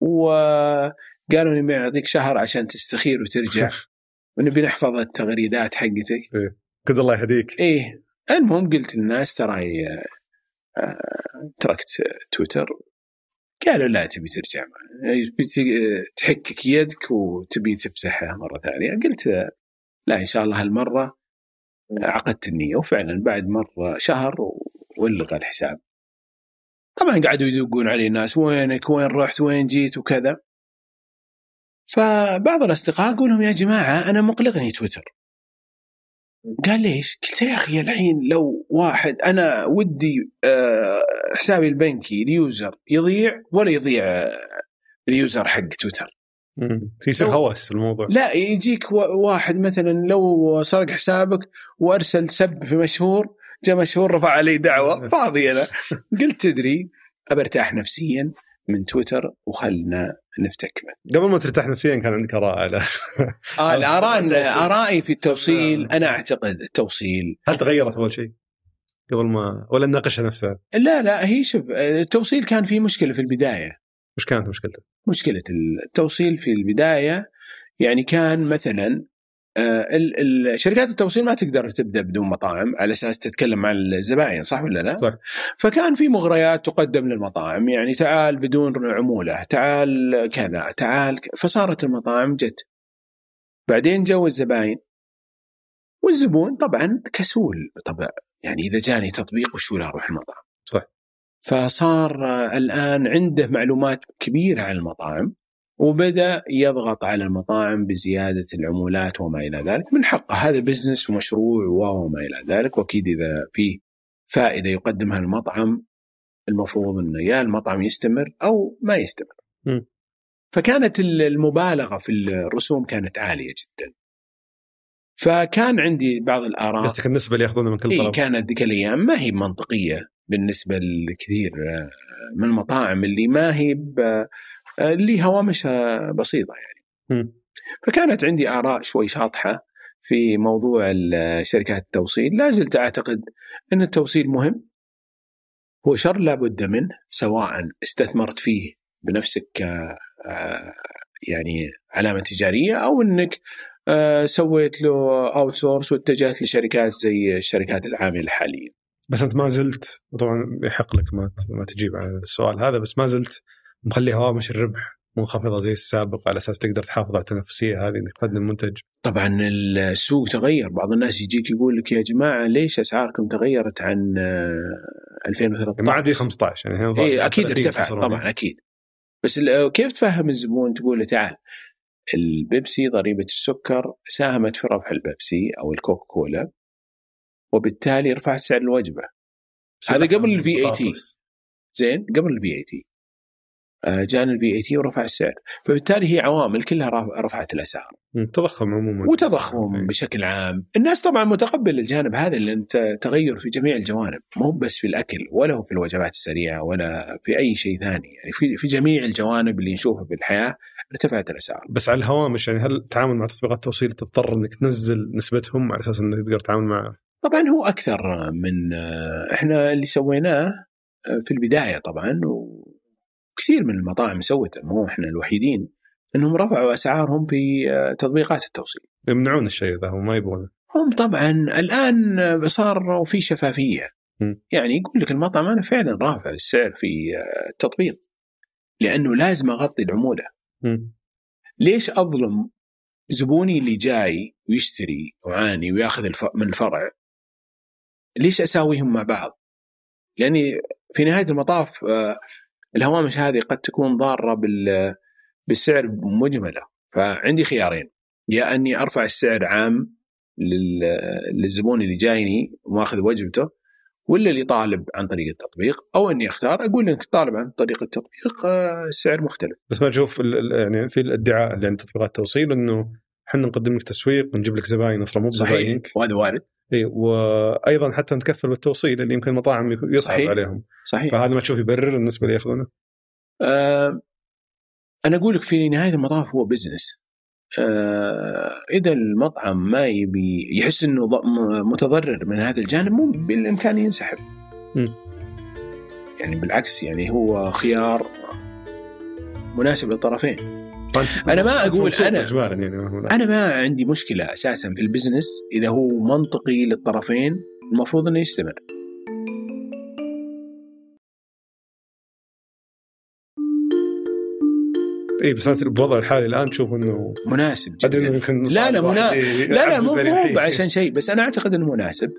وقالوا لي بنعطيك شهر عشان تستخير وترجع. ونبي نحفظ التغريدات حقتك. كذا الله يهديك. إيه. المهم قلت للناس ترى آه، تركت تويتر. قالوا لا تبي ترجع. تحكك يدك وتبي تفتحها مرة ثانية. قلت لا إن شاء الله هالمرة عقدت النيه وفعلا بعد مرة شهر والغى الحساب. طبعا قعدوا يدقون علي الناس وينك؟ وين رحت؟ وين جيت؟ وكذا. فبعض الأصدقاء أقول لهم يا جماعة أنا مقلقني تويتر. قال ليش؟ قلت يا أخي الحين لو واحد أنا ودي آه، حسابي البنكي ال user يضيع ولا يضيع آه، ال user حق تويتر. يصير هوس الموضوع لا يجيك واحد مثلا لو سرق حسابك وأرسل سب في مشهور جاء مشهور رفع علي دعوة فاضي أنا قلت تدري ابى أرتاح نفسيا من تويتر وخلنا نفتك منه. قبل ما ترتاح نفسيا كان عندك آراء على آه الآراء. آرائي في التوصيل آه. أنا أعتقد التوصيل هل تغيرت أول شيء؟ قبل ما ولا نناقشها نفسها؟ لا لا هي شوف التوصيل كان في مشكلة في البداية وش كانت مشكلته؟ مشكلة التوصيل في البداية يعني كان مثلا آه، شركات التوصيل ما تقدر تبدأ بدون مطاعم على أساس تتكلم مع الزباين صح ولا لا؟ صح. فكان في مغريات تقدم للمطاعم يعني تعال بدون عمولة، تعال كذا، تعال فصارت المطاعم جت. بعدين جو الزباين والزبون طبعا كسول طبعا يعني إذا جاني تطبيق وش ولا أروح المطعم. صح. فصار الآن عنده معلومات كبيرة عن المطاعم وبدأ يضغط على المطاعم بزيادة العمولات وما إلى ذلك من حقه هذا بزنس ومشروع وما إلى ذلك وأكيد إذا في فائدة يقدمها المطعم المفروض إنه يا المطعم يستمر أو ما يستمر. م. فكانت المبالغة في الرسوم كانت عالية جدا. فكان عندي بعض الآراء قصدك النسبة اللي يأخذونها من كل إي طلب كانت ذيك الأيام ما هي منطقية بالنسبة لكثير آه، من المطاعم اللي ما هي آه، اللي هوامشها بسيطة يعني. فكانت عندي آراء شوي شاطحة في موضوع ال- شركات التوصيل، لا زلت أعتقد إن التوصيل مهم هو شر لابد منه سواء استثمرت فيه بنفسك ك آه، يعني علامة تجارية أو إنك آه، سويت له outsource واتجهت لشركات زي الشركات العاملة الحاليه. بس أنت ما زلت وطبعا يحق لك ما ما تجيب على السؤال هذا بس ما زلت مخلي هوامش الربح منخفضة زي السابق على أساس تقدر تحافظ على التنافسية هذه انك تقدم منتج طبعا السوق تغير. بعض الناس يجيك يقول لك يا جماعة ليش أسعاركم تغيرت عن آه، 2013 ما عاد 15 يعني اي أكيد 30 ارتفع. طبعا أكيد. بس ال- كيف تفهم الزبون تقول له تعال البيبسي ضريبة السكر ساهمت في رفع البيبسي أو الكوكا كولا وبالتالي رفعت سعر الوجبة. هذا قبل ال VAT. بطاطس. زين قبل ال VAT جانا ال VAT ورفع السعر. فبالتالي هي عوامل كلها رف- رفعت الأسعار. تضخم عموما. وتضخم بشكل عام. الناس طبعا متقبل الجانب هذا لأن تغير في جميع الجوانب. مو بس في الأكل ولا هو في الوجبات السريعة ولا في أي شيء ثاني. يعني في في جميع الجوانب اللي نشوفها في الحياة ارتفعت الأسعار. بس على الهوامش يعني هل التعامل مع تطبيقات التوصيل تضطر إنك تنزل نسبتهم على أساس إنك تقدر تتعامل مع طبعا هو أكثر من آه، إحنا اللي سويناه آه، في البداية طبعا وكثير من المطاعم سوته مو إحنا الوحيدين إنهم رفعوا أسعارهم في آه، تطبيقات التوصيل يمنعون الشيء ذا وما يبغونه هم طبعا الآن صار في شفافية م. يعني يقول لك المطعم أنا فعلا رافع السعر في التطبيق لأنه لازم أغطي العمولة مم. ليش أظلم زبوني اللي جاي ويشتري وعاني ويأخذ. من الفرع ليش أساويهم مع بعض؟ لأني في نهاية المطاف آه، الهوامش هذه قد تكون ضارة بال... بالسعر مجملة. فعندي خيارين. يا أني أرفع السعر عام لل- للزبون اللي جايني وماخذ وجبته ولا اللي طالب عن طريق التطبيق أو أني أختار أقول انك طالب عن طريق التطبيق آه، السعر مختلف. بس ما تشوف يعني في الادعاء اللي عند تطبيقات التوصيل إنه إحنا نقدم لك تسويق ونجيب لك زباين أصلا مو صحيح. وهذا وارد. اي وأيضا حتى نتكفل بالتوصيل اللي يمكن المطاعم يصعب صحيح. عليهم. صحيح. فهذا ما تشوف يبرر بالنسبة اللي ياخذونه آه أنا أقول لك في نهاية المطاف هو بزنس آه إذا المطعم ما يبي يحس إنه متضرر من هذا الجانب مو بالإمكان ينسحب. م. يعني بالعكس يعني هو خيار مناسب للطرفين. فأنت- أنا ما أقول تسوق أنا- اجبارا يعني ما هو لا. أنا ما عندي مشكلة أساسا في البزنس إذا هو منطقي للطرفين المفروض إنه يستمر اي بس أنت بوضع الحالي الآن تشوف إنه مناسب أدري إنه جدا يمكن لا لا منا... لا لا مو. مو عشان شيء بس أنا أعتقد إنه مناسب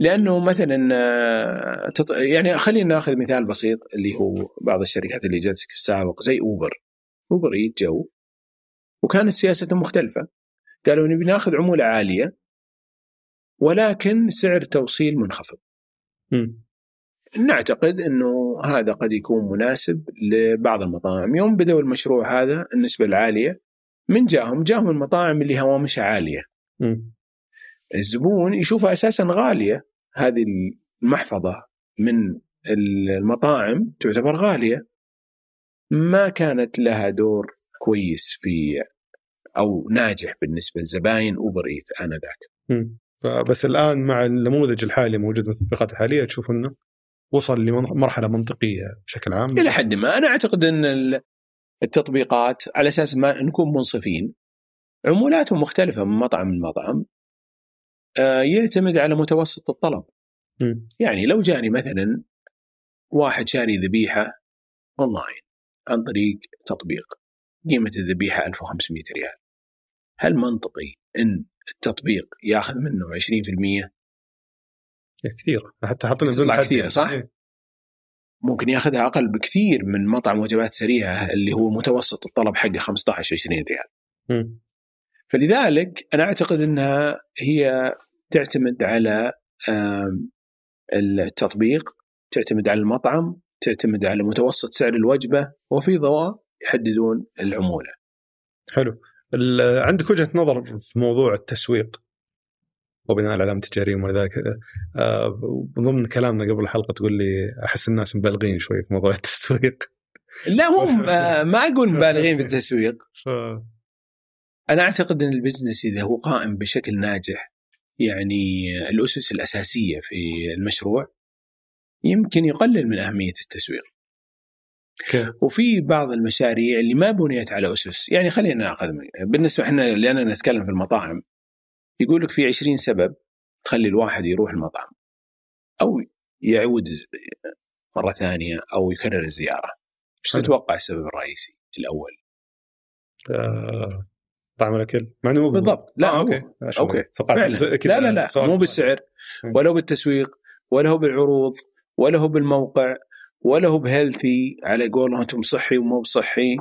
لأنه مثلا آه، تط... يعني خلينا ناخذ مثال بسيط اللي هو بعض الشركات اللي جاتك في السابق زي Uber Uber Eats جو. وكانت سياستهم مختلفة. قالوا نبي ناخذ عمولة عالية ولكن سعر توصيل منخفض. نعتقد إنه هذا قد يكون مناسب لبعض المطاعم. يوم بدأوا المشروع هذا النسبة العالية من جاهم؟ جاهم المطاعم اللي هوامشها عالية. مم. الزبون يشوفها أساسا غالية. هذه المحفظة من المطاعم تعتبر غالية. ما كانت لها دور كويس في أو ناجح بالنسبة لزباين أوبر ايت آنذاك. فبس الآن مع النموذج الحالي موجود في التطبيقات الحالية تشوف إنه وصل لمرحلة منطقية بشكل عام إلى حد ما أنا أعتقد إن ال- التطبيقات على أساس ما نكون منصفين عمولاتهم مختلفة من مطعم لمطعم آه، يعتمد على متوسط الطلب مم. يعني لو جاني مثلا واحد شاري ذبيحة أونلاين عن طريق تطبيق قيمة الذبيحة 1500 ريال هل منطقي إن التطبيق ياخذ منه 20% كثير حتى حطنا حد كثير،. صح؟ إيه. ممكن ياخذها أقل بكثير من مطعم وجبات سريعة اللي هو متوسط الطلب حقه 15 20 ريال مم. فلذلك أنا أعتقد إنها هي تعتمد على التطبيق تعتمد على المطعم تعتمد على متوسط سعر الوجبة وفي ضوء يحددون العمولة. حلو. عندك وجهة نظر في موضوع التسويق وبناء العلامه التجارية وما ذلك آه، ضمن كلامنا قبل الحلقة تقول لي أحس الناس مبالغين شوي في موضوع التسويق. لا مو آه، ما أقول مبالغين في التسويق. أنا أعتقد إن البزنس إذا هو قائم بشكل ناجح يعني الأسس الأساسية في المشروع يمكن يقلل من أهمية التسويق. كيف؟ وفي بعض المشاريع اللي ما بنيت على أسس يعني خلينا ناخذ بالنسبة إحنا لاننا نتكلم في المطاعم يقول لك في 20 سبب تخلي الواحد يروح المطعم أو يعود مرة ثانية أو يكرر الزيارة. إيش. تتوقع السبب الرئيسي الأول؟ آه، طعم الأكل. مع إنه بالضبط. لا آه،. okay. توقعت فعلا. لا لا لا. مو بالسعر. ولا بالتسويق ولا هو بالعروض. ولا هو بالموقع ولا هو ب healthy على قولهم أنتم صحي ومو بصحي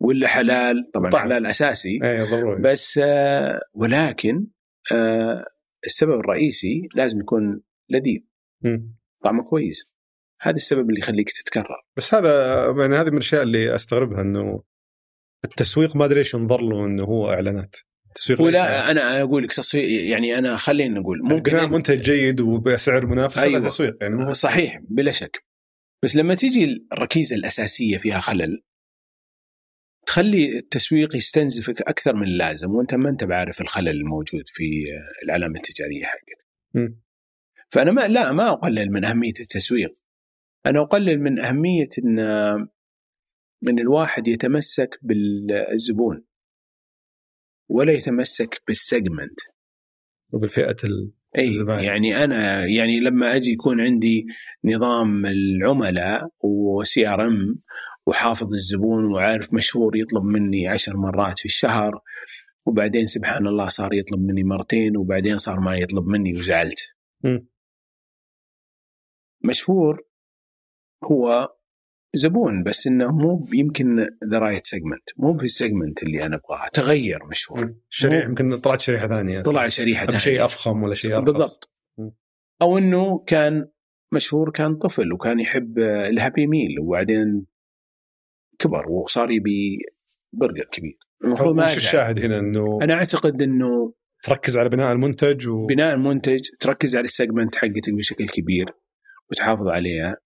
ولا حلال. طبعا. حلال. أساسي. إيه ضروري. بس آه، ولكن آه، السبب الرئيسي لازم يكون لذيذ. طعمه كويس. هذا السبب اللي يخليك تتكرر. بس هذا يعني هذه من الأشياء اللي أستغربها إنه التسويق ما أدري ليش ينظر له إنه هو إعلانات. ليس- ولا أنا أقول لك تصفيق يعني أنا خلينا نقول ممكن ممكن منتج جيد وبسعر منافس أيوة. تسويق يعني صحيح بلا شك بس لما تيجي الركيزة الأساسية فيها خلل تخلي التسويق يستنزفك أكثر من اللازم وأنت ما أنت بعارف الخلل الموجود في العلامة التجارية حقتك. فأنا ما لا ما أقلل من أهمية التسويق. أنا أقلل من أهمية إن إن الواحد يتمسك بالزبون ولا يتمسك بالسيجمنت. وبفئة ال... أي الزبائن. يعني أنا يعني لما أجي يكون عندي نظام العملاء و CRM وحافظ الزبون وعارف مشهور يطلب مني عشر مرات في الشهر وبعدين سبحان الله صار يطلب مني مرتين وبعدين صار ما يطلب مني وزعلت مم. مشهور هو زبون بس إنه مو يمكن the right segment مو بال segment اللي أنا ابغاه تغير مشهور. شريحة يمكن طلعت شريحة ثانية. طلع شريحة ثانية شيء أفخم ولا شيء أرخص. بالضبط. أو إنه كان مشهور كان طفل وكان يحب ال Happy Meal وبعدين كبر وصار يبي برجر كبير. المفروض ما الشاهد هنا؟ إنه أنا أعتقد إنه تركز على بناء المنتج و... بناء المنتج تركز على ال segment حقتك بشكل كبير وتحافظ عليها.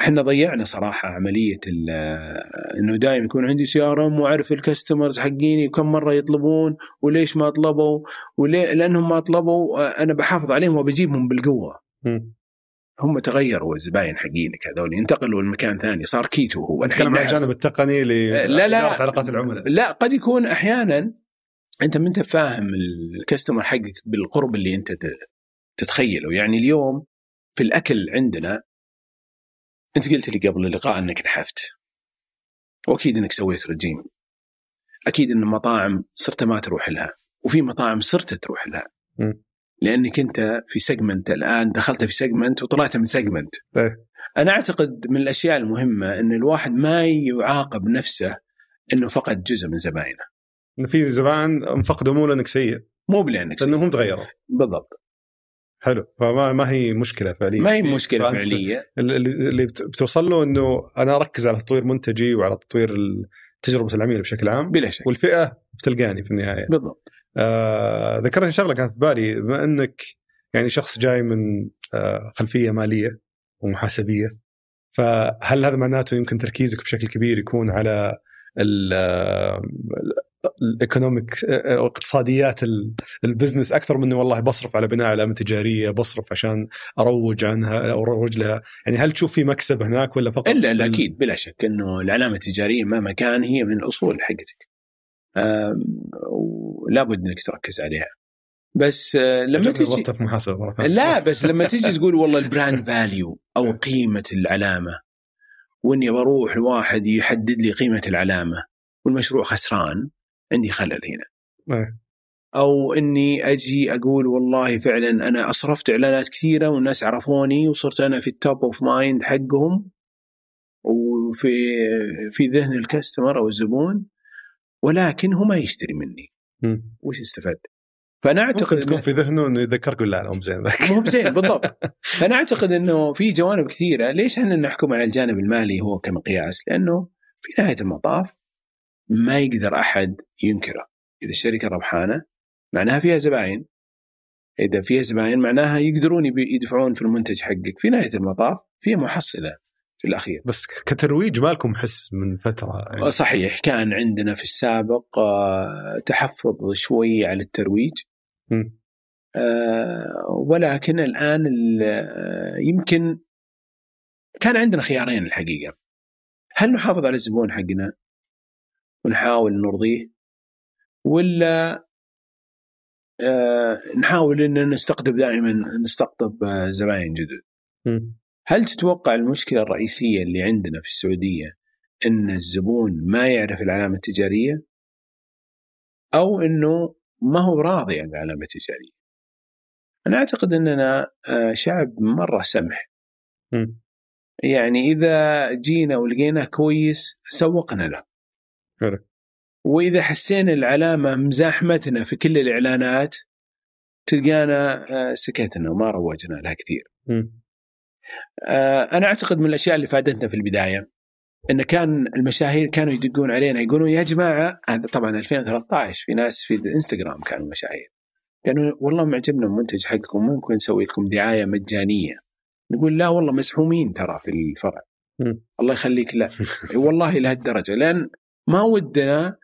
إحنا ضيعنا صراحة عملية إنه دائما يكون عندي CRM وأعرف ال customers حقيني وكم مرة يطلبون وليش ما طلبوا وليه لأنهم ما طلبوا أنا بحافظ عليهم وبجيبهم بالقوة. م. هم تغيروا الزباين حقينك هذول انتقلوا لمكان ثاني صار كيتو هو. نتكلم عن الجانب التقني لا لا. علاقات العملاء. لا قد يكون أحيانا أنت ما أنت فاهم الكاستمر حقك بالقرب اللي أنت تتخيله. يعني اليوم في الأكل عندنا أنت قلت لي قبل اللقاء أنك نحفت. وأكيد أنك سويت رجيم. أكيد إن المطاعم صرت ما تروح لها. وفي مطاعم صرت تروح لها. م. لأنك أنت في segment الآن دخلت في segment وطلعت من segment إيه. أنا أعتقد من الأشياء المهمة إن الواحد ما يعاقب نفسه إنه فقد جزء من زباينه. إنه في زبائن انفقدوا مو لأنك سيء. مو بلأنك سيء. لانهم تغيروا. بالضبط. حلو. فما ما هي مشكلة فعليه ما هي مشكلة فعليه اللي, بتوصل له إنه أنا أركز على تطوير منتجي وعلى تطوير تجربة العميل بشكل عام. بلا شك. والفئة بتلقاني في النهاية. بالضبط. آه ذكرتني شغلة كانت في بالي بما إنك يعني شخص جاي من آه خلفية مالية ومحاسبية فهل هذا معناته يمكن تركيزك بشكل كبير يكون على ال economic أو اقتصاديات ال business أكثر من والله بصرف على بناء علامه تجارية بصرف عشان أروج عنها أو أروج لها. يعني هل تشوف في مكسب هناك ولا فقط إلا لا أكيد بلا شك إنه العلامة التجارية مهما كان هي من الأصول حقتك. لابد إنك تركز عليها. بس آه، لما تجي في محاسبة لا بس لما تجي تقول والله ال brand value أو قيمة العلامة وإني بروح لواحد يحدد لي قيمة العلامة والمشروع خسران عندي خلل هنا أه. أو إني أجي أقول والله فعلا أنا أصرفت إعلانات كثيرة والناس عرفوني وصرت أنا في ال top of mind حقهم وفي في ذهن الكاستمر أو الزبون ولكن هو ما يشتري مني م. وش استفاد؟ فأنا أعتقد ممكن تكون في ذهنه إنه يذكرك لا لا مو بزين ذاك مو بزين بالضبط فأنا أعتقد إنه في جوانب كثيرة ليش إحنا نحكم على الجانب المالي هو كمقياس؟ لأنه في نهاية المطاف ما يقدر أحد ينكره. إذا الشركة ربحانة معناها فيها زباين. إذا فيها زباين معناها يقدرون يدفعون في المنتج حقك في نهاية المطاف في محصلة في الأخير. بس كترويج ما لكم حس من فترة يعني. صحيح كان عندنا في السابق آه، تحفظ شوي على الترويج. م. آه، ولكن الآن آه، يمكن كان عندنا خيارين الحقيقة. هل نحافظ على الزبون حقنا؟ ونحاول نرضيه ولا آه نحاول ان نستقطب دائما نستقطب آه زباين جدد. هل تتوقع المشكلة الرئيسية اللي عندنا في السعودية إن الزبون ما يعرف العلامة التجارية أو إنه ما هو راضي عن العلامة التجارية؟ أنا أعتقد إننا آه شعب مرة سمح. م. يعني إذا جينا ولقيناه كويس سوقنا له. وإذا حسينا العلامة مزاحمتنا في كل الإعلانات تلقانا آه، سكتنا وما روجنا لها كثير. آه، أنا أعتقد من الأشياء اللي فادتنا في البداية إن كان المشاهير كانوا يدقون علينا يقولون يا جماعة هذا طبعا 2013 في ناس في الانستغرام كانوا مشاهير. كانوا والله معجبنا المنتج حقكم ممكن نسوي لكم دعاية مجانية. نقول لا والله مزحومين ترى في الفرع. الله يخليك لا. والله لهالدرجة لأن ما ودنا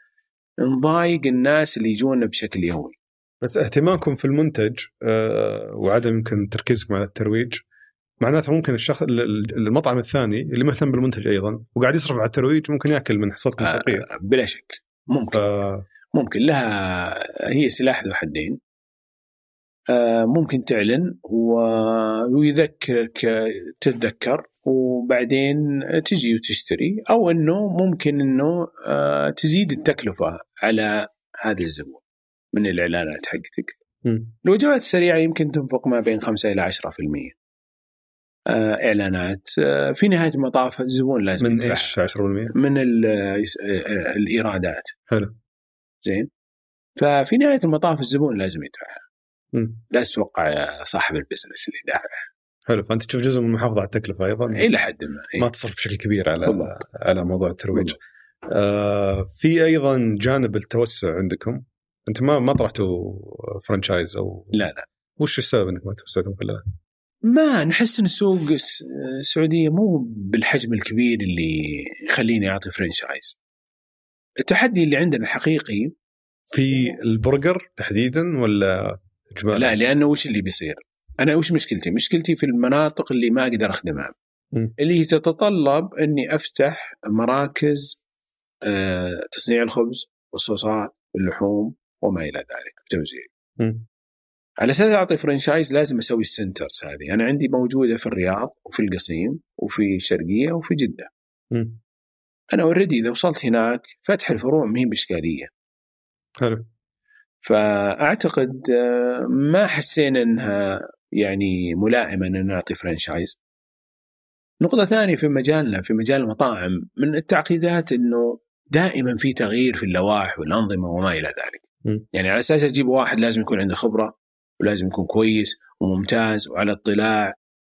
نضايق الناس اللي يجونا بشكل يومي. بس اهتمامكم في المنتج آه، وعدم يمكن تركيزكم على الترويج معناته ممكن الشخص المطعم الثاني اللي مهتم بالمنتج أيضا وقاعد يصرف على الترويج ممكن يأكل من حصتكم السوقيه آه بلا شك. ممكن. آه. ممكن. لها هي سلاح ذو حدين. ممكن تعلن ويذكرك تتذكر وبعدين تجي وتشتري أو إنه ممكن إنه آه، تزيد التكلفة على هذا الزبون من الإعلانات حقتك. الوجبات السريعة يمكن تنفق ما بين 5 إلى 10%. آه، إعلانات آه، في نهاية المطاف الزبون لازم من يدفع. إيش 10%؟ من ال- آه، الإيرادات حلو زين ففي نهاية المطاف الزبون لازم يدفع مم. لا تتوقع صاحب البزنس اللي دافع حلو فأنت تشوف جزء من المحافظه على التكلفة أيضا إلى حد ما إيه. ما تصرف بشكل كبير على بالضبط. على موضوع الترويج. آه في أيضا جانب التوسع عندكم أنت ما ما طرحتوا franchise أو لا لا وش السبب انك ما توسعتم كلها؟ ما نحس إن السوق الس- السعودية مو بالحجم الكبير اللي يخليني أعطي franchise. التحدي اللي عندنا الحقيقي في البرجر تحديدا ولا اجمالا؟ لا لأنه وش اللي بيصير؟ أنا وش مشكلتي؟ مشكلتي في المناطق اللي ما أقدر أخدمها. مم. اللي تتطلب إني أفتح مراكز آه، تصنيع الخبز والصوصات واللحوم وما إلى ذلك توزيع. على أساس أعطي franchise لازم أسوي ال centers هذه، أنا عندي موجودة في الرياض وفي القصيم وفي الشرقيه وفي جدة. مم. أنا already إذا وصلت هناك فتح الفروع ما هي بإشكالية. حلو فأعتقد آه، ما حسينا إنها يعني ملائمة ان نعطي فرانشايز. نقطة ثانية في مجالنا في مجال المطاعم من التعقيدات إنه دائما في تغيير في اللوائح والأنظمة وما إلى ذلك. م. يعني على أساس أجيب واحد لازم يكون عنده خبرة ولازم يكون كويس وممتاز وعلى اطلاع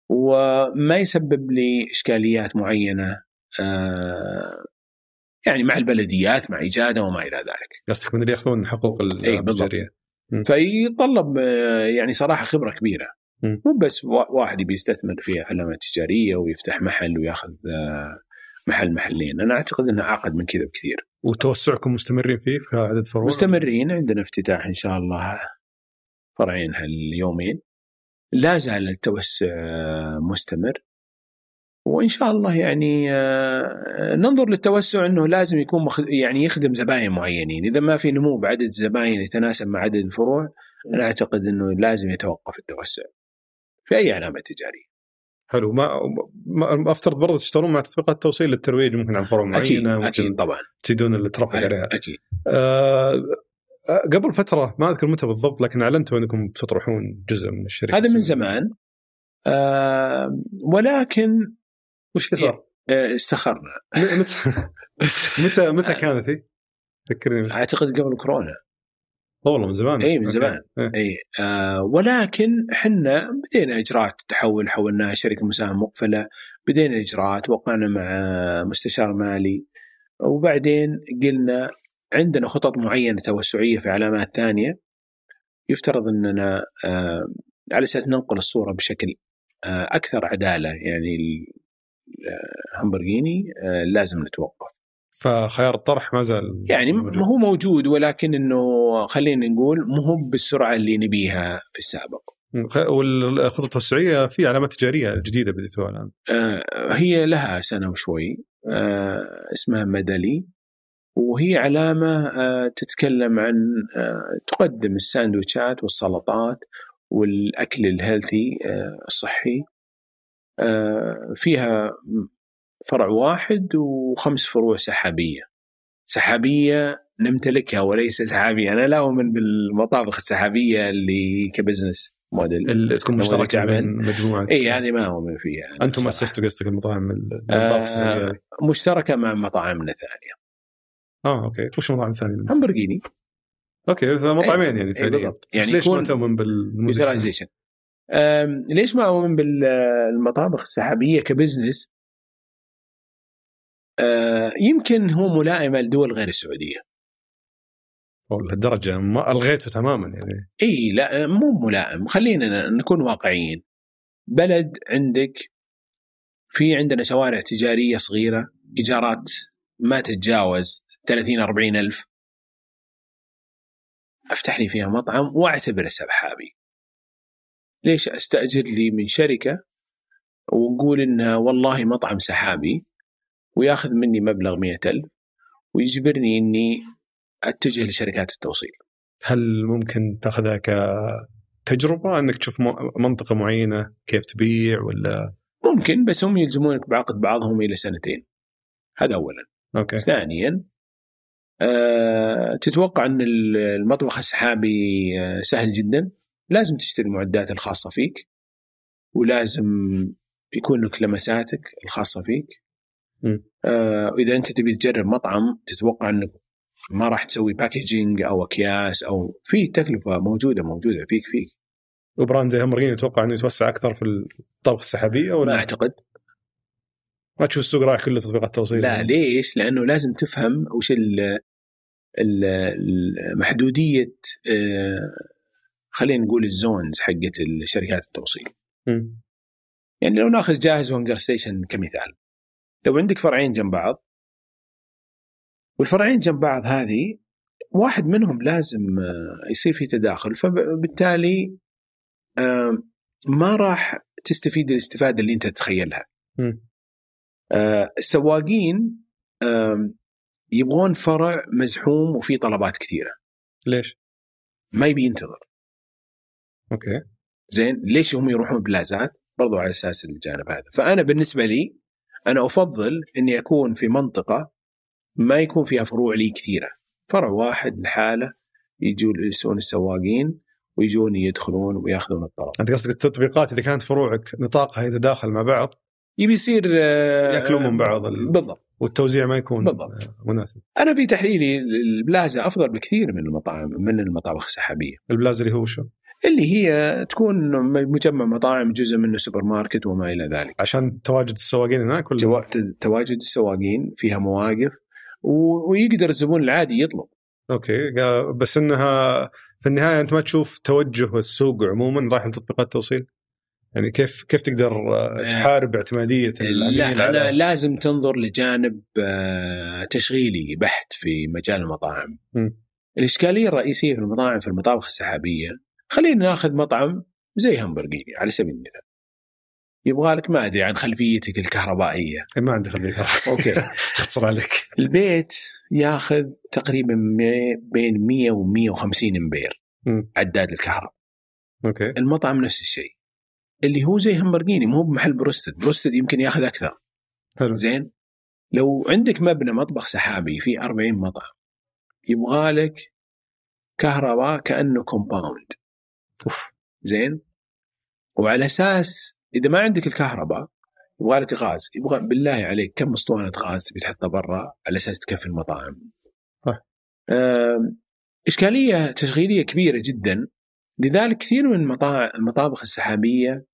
وما يسبب لي إشكاليات معينة آه، يعني مع البلديات مع اجاده وما إلى ذلك. قصدك من اللي ياخذون حقوق إيه،. التجارية فيتطلب آه، يعني صراحة خبرة كبيرة. مو بس وا- واحد يبي يستثمر في علامات تجارية ويفتح محل وياخذ آه، محل محلين أنا أعتقد إنه اعقد من كذا بكثير وتوسعكم مستمرين فيه في عدد فروع؟ مستمرين عندنا افتتاح إن شاء الله فرعين هاليومين لا زال التوسع آه، مستمر وإن شاء الله يعني آه، ننظر للتوسع إنه لازم يكون مخ... يعني يخدم زباين معينين، إذا ما في نمو بعدد زباين يتناسب مع عدد الفروع أنا أعتقد إنه لازم يتوقف التوسع في أي علامة تجارية. حلو. ما, ما أفترض برضه تشتغلون مع تطبيقات توصيل للترويج ممكن عن فروع أكيد معينة أكيد ممكن طبعا. تزيدون ال traffic عليها. أكيد. آه آه، قبل فترة ما أذكر متى بالضبط لكن أعلنتوا إنكم بتطرحون جزء من الشركة هذا من زمان. آه ولكن وش اللي صار؟ آه استخرنا متى متى متى كانت هي؟ فكرني بس أعتقد قبل كورونا والله من زمان اي من. زمان إيه. اي آه ولكن إحنا بدينا إجراءات التحول حولناها شركة مساهمة مقفلة بدينا إجراءات وقعنا مع مستشار مالي وبعدين قلنا عندنا خطط معينة توسعية في علامات ثانية يفترض إننا آه على أساس ننقل الصورة بشكل آه أكثر عدالة يعني ال- آه، لازم نتوقف فخيار الطرح ما زال يعني موجود. ما هو موجود ولكن إنه خلينا نقول مو هو بالسرعة اللي نبيها في السابق. والخطط التوسعية في علامات تجارية جديدة بديتوها الآن آه، هي لها سنة وشوي آه، اسمها مدلي وهي علامة آه، تتكلم عن تقدم الساندويتشات والسلطات والأكل ال healthy الصحي فيها فرع واحد وخمس فروع سحابية. سحابية نمتلكها وليس سحابية، أنا لا أؤمن بالمطابخ السحابية اللي ك business model. اللي تكون مشتركة. بين مجموعة اي هذه ما أؤمن فيها أنا أنتم. أسستوا قصدك المطاعم المطابخ آه. مشتركة مع مطاعمنا الثانية. آه okay وش المطاعم الثانية؟ همبرجيني okay فمطعمين يعني إيه فعليا بالضبط. يعني يعني ليش ما تؤمن بالنموذج؟ ليش ما أؤمن بالمطابخ السحابية ك business؟ آه يمكن هو ملائمه لدول غير السعودية. والله لهالدرجه ما ألغيته تماما يعني. إي لا مو ملائم. خلينا نكون واقعيين. بلد عندك في عندنا شوارع تجارية صغيرة إيجارات ما تتجاوز 30 40 ألف. أفتح لي فيها مطعم وأعتبره سحابي. ليش أستأجر لي من شركة ونقول إنها والله مطعم سحابي وياخذ مني مبلغ 100 ألف ويجبرني إني أتجه لشركات التوصيل. هل ممكن تأخذها كتجربة؟ إنك تشوف منطقة معينة كيف تبيع ولا؟ ممكن بس هم يلزمونك بعقد بعضهم إلى سنتين. هذا اولا. أوكي. ثانيا آه تتوقع إن المطبخ السحابي آه سهل جدا؟ لازم تشتري المعدات الخاصة فيك ولازم يكون لك لمساتك الخاصة فيك. م. آه إذا أنت تبي تجرب مطعم تتوقع إنك ما راح تسوي packaging أو أكياس أو في تكلفة موجودة موجودة فيك فيك. و brand زي همبرجيني يتوقع إنه يتوسع أكثر في الطبخ السحابية ما ولا أعتقد. ما تشوف السوق رايح كله تطبيقات توصيل؟ لا ليش؟ لأنه لازم تفهم وش محدودية آه، خلينا نقول ال zones حقت الشركات التوصيل مم. يعني لو ناخذ جاهز وهنجر ستيشن كمثال لو عندك فرعين جنب بعض والفرعين جنب بعض هذه واحد منهم لازم آه، يصير في تداخل فبالتالي ما راح تستفيد الاستفادة اللي أنت تتخيلها. آه، السواقين يبغون فرع مزحوم وفيه طلبات كثيرة ليش؟ ما يبي ينتظر أوكي. زين ليش هم يروحون بلازات؟ برضو على أساس الجانب هذا. فأنا بالنسبة لي أنا أفضل إني أكون في منطقة ما يكون فيها فروع لي كثيرة. فرع واحد لحاله يجون يسوون السواقين ويجون يدخلون ويأخذون الطلب. أنت قصدك التطبيقات؟ إذا كانت فروعك نطاقها يتداخل مع بعض يبي يصير آه، يأكلون من بعض ال- بالضبط. والتوزيع ما يكون بالضبط. آه، مناسب. أنا في تحليلي البلازا أفضل بكثير من المطاعم من المطابخ السحابية. البلازا اللي هو شو؟ اللي هي تكون مجمع مطاعم جزء منه سوبر ماركت وما إلى ذلك عشان تواجد السواقين هناك ولا. تواجد السواقين فيها مواقف و... ويقدر الزبون العادي يطلب أوكي بس إنها في النهاية أنت ما تشوف توجه السوق عموما رايح لتطبيقات التوصيل يعني كيف كيف تقدر آه، تحارب اعتمادية لا على أنا لازم تنظر لجانب آه، تشغيلي بحت في مجال المطاعم مم. الإشكالية الرئيسية في المطاعم في المطابخ السحابية خلينا ناخذ مطعم زي همبرجيني على سبيل المثال. يبغى لك ما أدري عن خلفيتك الكهربائية. ما عندي خليها أوكي. اختصر عليك. البيت ياخذ تقريبا بين 100 و 150 أمبير. عداد الكهرباء. أوكي. المطعم نفس الشيء. اللي هو زي همبرجيني مو بمحل بروستد. بروستد يمكن ياخذ أكثر. حلو. زين. لو عندك مبنى مطبخ سحابي فيه 40 مطعم يبغى لك كهرباء كأنه كومباوند أوف. زين. وعلى أساس إذا ما عندك الكهرباء يبغى لك غاز يبغى بالله عليك كم أسطوانة غاز تبي تحطها برا على أساس تكفي المطاعم؟ صح. إشكالية تشغيلية كبيرة جدا. لذلك كثير من المطابخ السحابية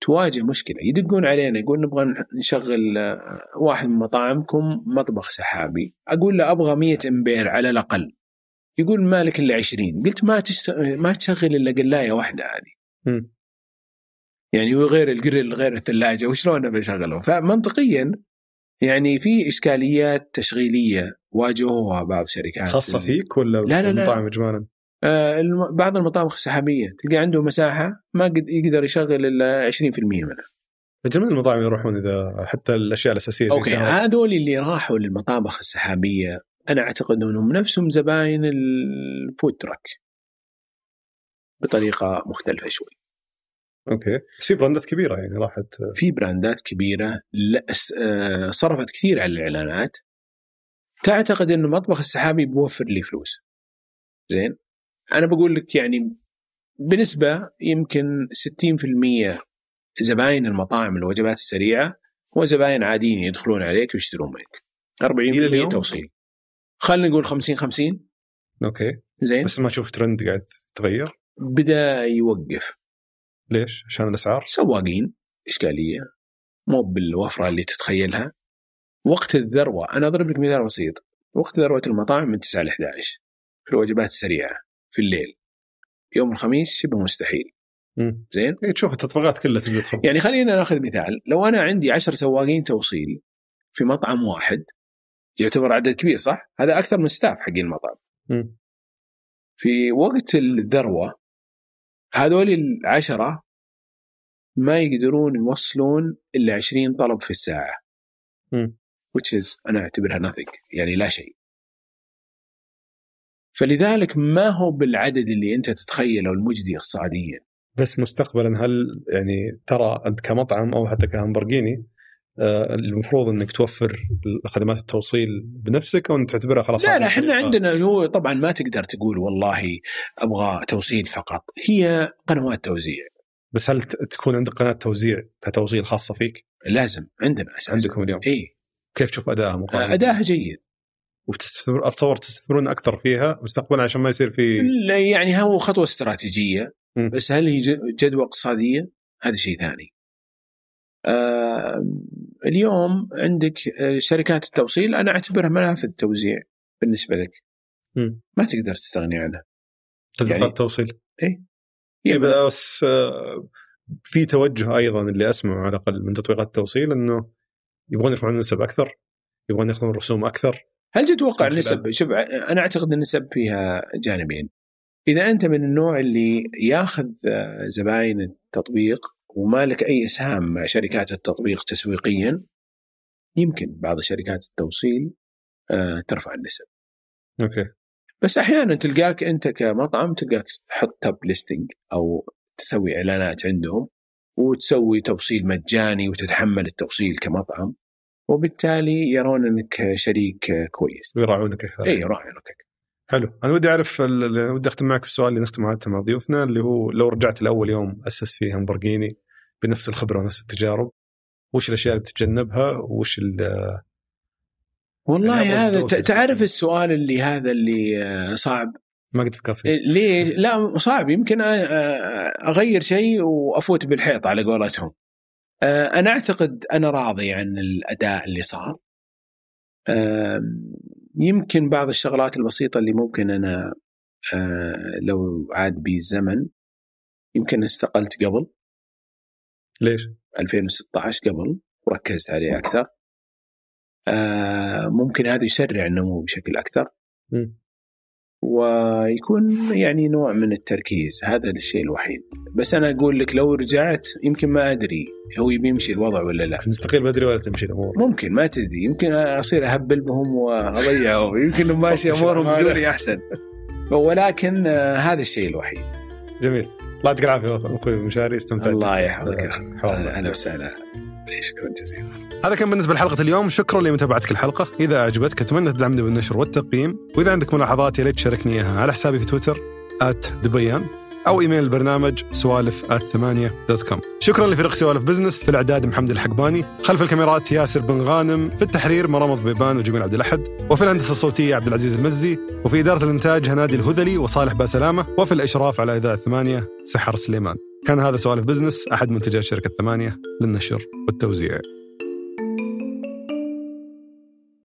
تواجه مشكلة. يدقون علينا يقول نبغى نشغل آه، واحد من مطاعمكم مطبخ سحابي. أقول له أبغى 100 أمبير على الأقل. يقول مالك إلا 20 قلت ما تشت... ما تشغل إلا قلاية واحدة هذه. يعني وغير الجريل غير الثلاجة وشلون بشغلهم فمنطقيا يعني في إشكاليات تشغيلية واجهوها بعض الشركات خاصة فيك ولا لا، لا، لا. المطاعم اجمالا؟ آه الم- بعض المطابخ السحابيه تلقى عنده مساحة ما قد يقدر يشغل إلا 20% منها من المطاعم يروحون إذا حتى الأشياء الأساسية زي أوكي. هذول اللي راحوا للمطابخ السحابية أنا أعتقد أنهم نفسهم زباين ال food truck. بطريقة مختلفة شوي. أوكي. بس في براندات كبيرة يعني راحت. في براندات كبيرة آه، صرفت كثير على الإعلانات. تعتقد انه المطبخ السحابي بيوفر لي فلوس. زين؟ أنا بقول لك يعني بنسبة يمكن 60% زباين المطاعم الوجبات السريعة هو زباين عاديين يدخلون عليك ويشترون منك. 40% إلى اليوم؟ توصيل. خلينا نقول 50 50 أوكي. زين. بس ما أشوف ترند قاعد يتغير بدأ يوقف. ليش؟ عشان الأسعار؟ سواقين إشكالية. مو بالوفرة اللي تتخيلها. وقت الذروة أنا أضرب لك مثال بسيط. وقت ذروة المطاعم من 9 ل 11 في الوجبات السريعة في الليل. يوم الخميس شبه مستحيل. مم. زين. إيه، تشوف التطبيقات كلها تبدا تخبط يعني خلينا ناخذ مثال. لو أنا عندي 10 سواقين توصيل في مطعم واحد يعتبر عدد كبير صح؟ هذا أكثر من ستاف حقين المطعم. في وقت الذروة هذول العشرة ما يقدرون يوصلون إلا 20 طلب في الساعة مم. which is أنا أعتبرها nothing يعني لا شيء فلذلك ما هو بالعدد اللي أنت تتخيله المجدي اقتصاديا بس مستقبلا هل يعني ترى أنت كمطعم أو حتى كهمبرجيني المفروض إنك توفر خدمات التوصيل بنفسك أو تعتبرها خلاص لا لا إحنا طريقة؟ عندنا هو طبعا ما تقدر تقول والله أبغى توصيل فقط هي قنوات توزيع بس هل تكون عندك قناة توزيع كتوصيل خاصة فيك؟ لازم عندنا أساسا عندكم اليوم إي كيف تشوف ادائها مقارنة؟ ادائها جيد وتستثمر أتصور تستثمرون أكثر فيها مستقبلا عشان ما يصير في لا يعني هو خطوة استراتيجية م. بس هل هي جدوى اقتصادية؟ هذا شيء ثاني. آه اليوم عندك شركات التوصيل أنا أعتبرها منافذ توزيع بالنسبة لك. م. ما تقدر تستغني عنها. تطبيقات يعني التوصيل اي إيه بس في توجه أيضا اللي أسمعه على الأقل من تطبيقات التوصيل إنه يبغون يرفعون النسب أكثر يبغون ياخذون رسوم أكثر هل تتوقع النسب شوف أنا أعتقد النسب فيها جانبين إذا أنت من النوع اللي ياخذ زباين التطبيق وما لك أي إسهام مع شركات التطبيق تسويقيا يمكن بعض شركات التوصيل ترفع النسب. أوكي. بس أحيانا تلقاك أنت كمطعم تلقاك تحط top listing أو تسوي إعلانات عندهم وتسوي توصيل مجاني وتتحمل التوصيل كمطعم وبالتالي يرون إنك شريك كويس. ويراعونك أكثر. اي يراعونك حلو، أنا ودي أعرف ودي أختم معك بالسؤال اللي نختم عادة مع ضيوفنا اللي هو لو رجعت لأول يوم أسس فيه همبرجيني بنفس الخبرة ونفس التجارب وش الأشياء اللي بتتجنبها وش والله هذا تعرف السؤال اللي هذا اللي صعب ما قد فكرت فيه ليه؟ لا صعب يمكن أغير شيء وأفوت بالحيط على قولتهم. أنا أعتقد أنا راضي عن الأداء اللي صار. يمكن بعض الشغلات البسيطة اللي ممكن أنا لو عاد بي الزمن يمكن استقلت قبل. ليش؟ 2016 قبل وركزت عليه أكثر. ممكن هذا يسرع النمو بشكل أكثر. م. ويكون يعني نوع من التركيز هذا الشيء الوحيد. بس أنا أقول لك لو رجعت يمكن ما أدري هو يبي يمشي الوضع ولا لا. تستقيل بدري ولا تمشي الأمور. ممكن ما تدري. يمكن أصير أهبل بهم واضيعهم يمكن ماشي أمورهم بدوني أحسن. ولكن هذا الشيء الوحيد. جميل. يعطيك العافيه أخوي مشاري استمتعت. الله يحفظك يا أخي. أهلا وسهلا. شكرا جزيلا. هذا كان بالنسبة لحلقة اليوم. شكرا لمتابعتك الحلقة. إذا أعجبتك أتمنى تدعمني بالنشر والتقييم. وإذا عندك ملاحظات يا ريت تشاركني إياها على حسابي في تويتر @دبيان. أو إيميل البرنامج سوالف ثمانية dot com شكرا لفريق سوالف business في الإعداد محمد الحقباني خلف الكاميرات ياسر بن غانم في التحرير مرمض بيبان وجميل عبد الأحد وفي الهندسة الصوتية عبد العزيز المزي وفي إدارة الإنتاج هنادي الهذلي وصالح باسلامة وفي الإشراف على إذاعة ثمانية سحر سليمان. كان هذا سوالف بزنس أحد منتجات شركة ثمانية للنشر والتوزيع.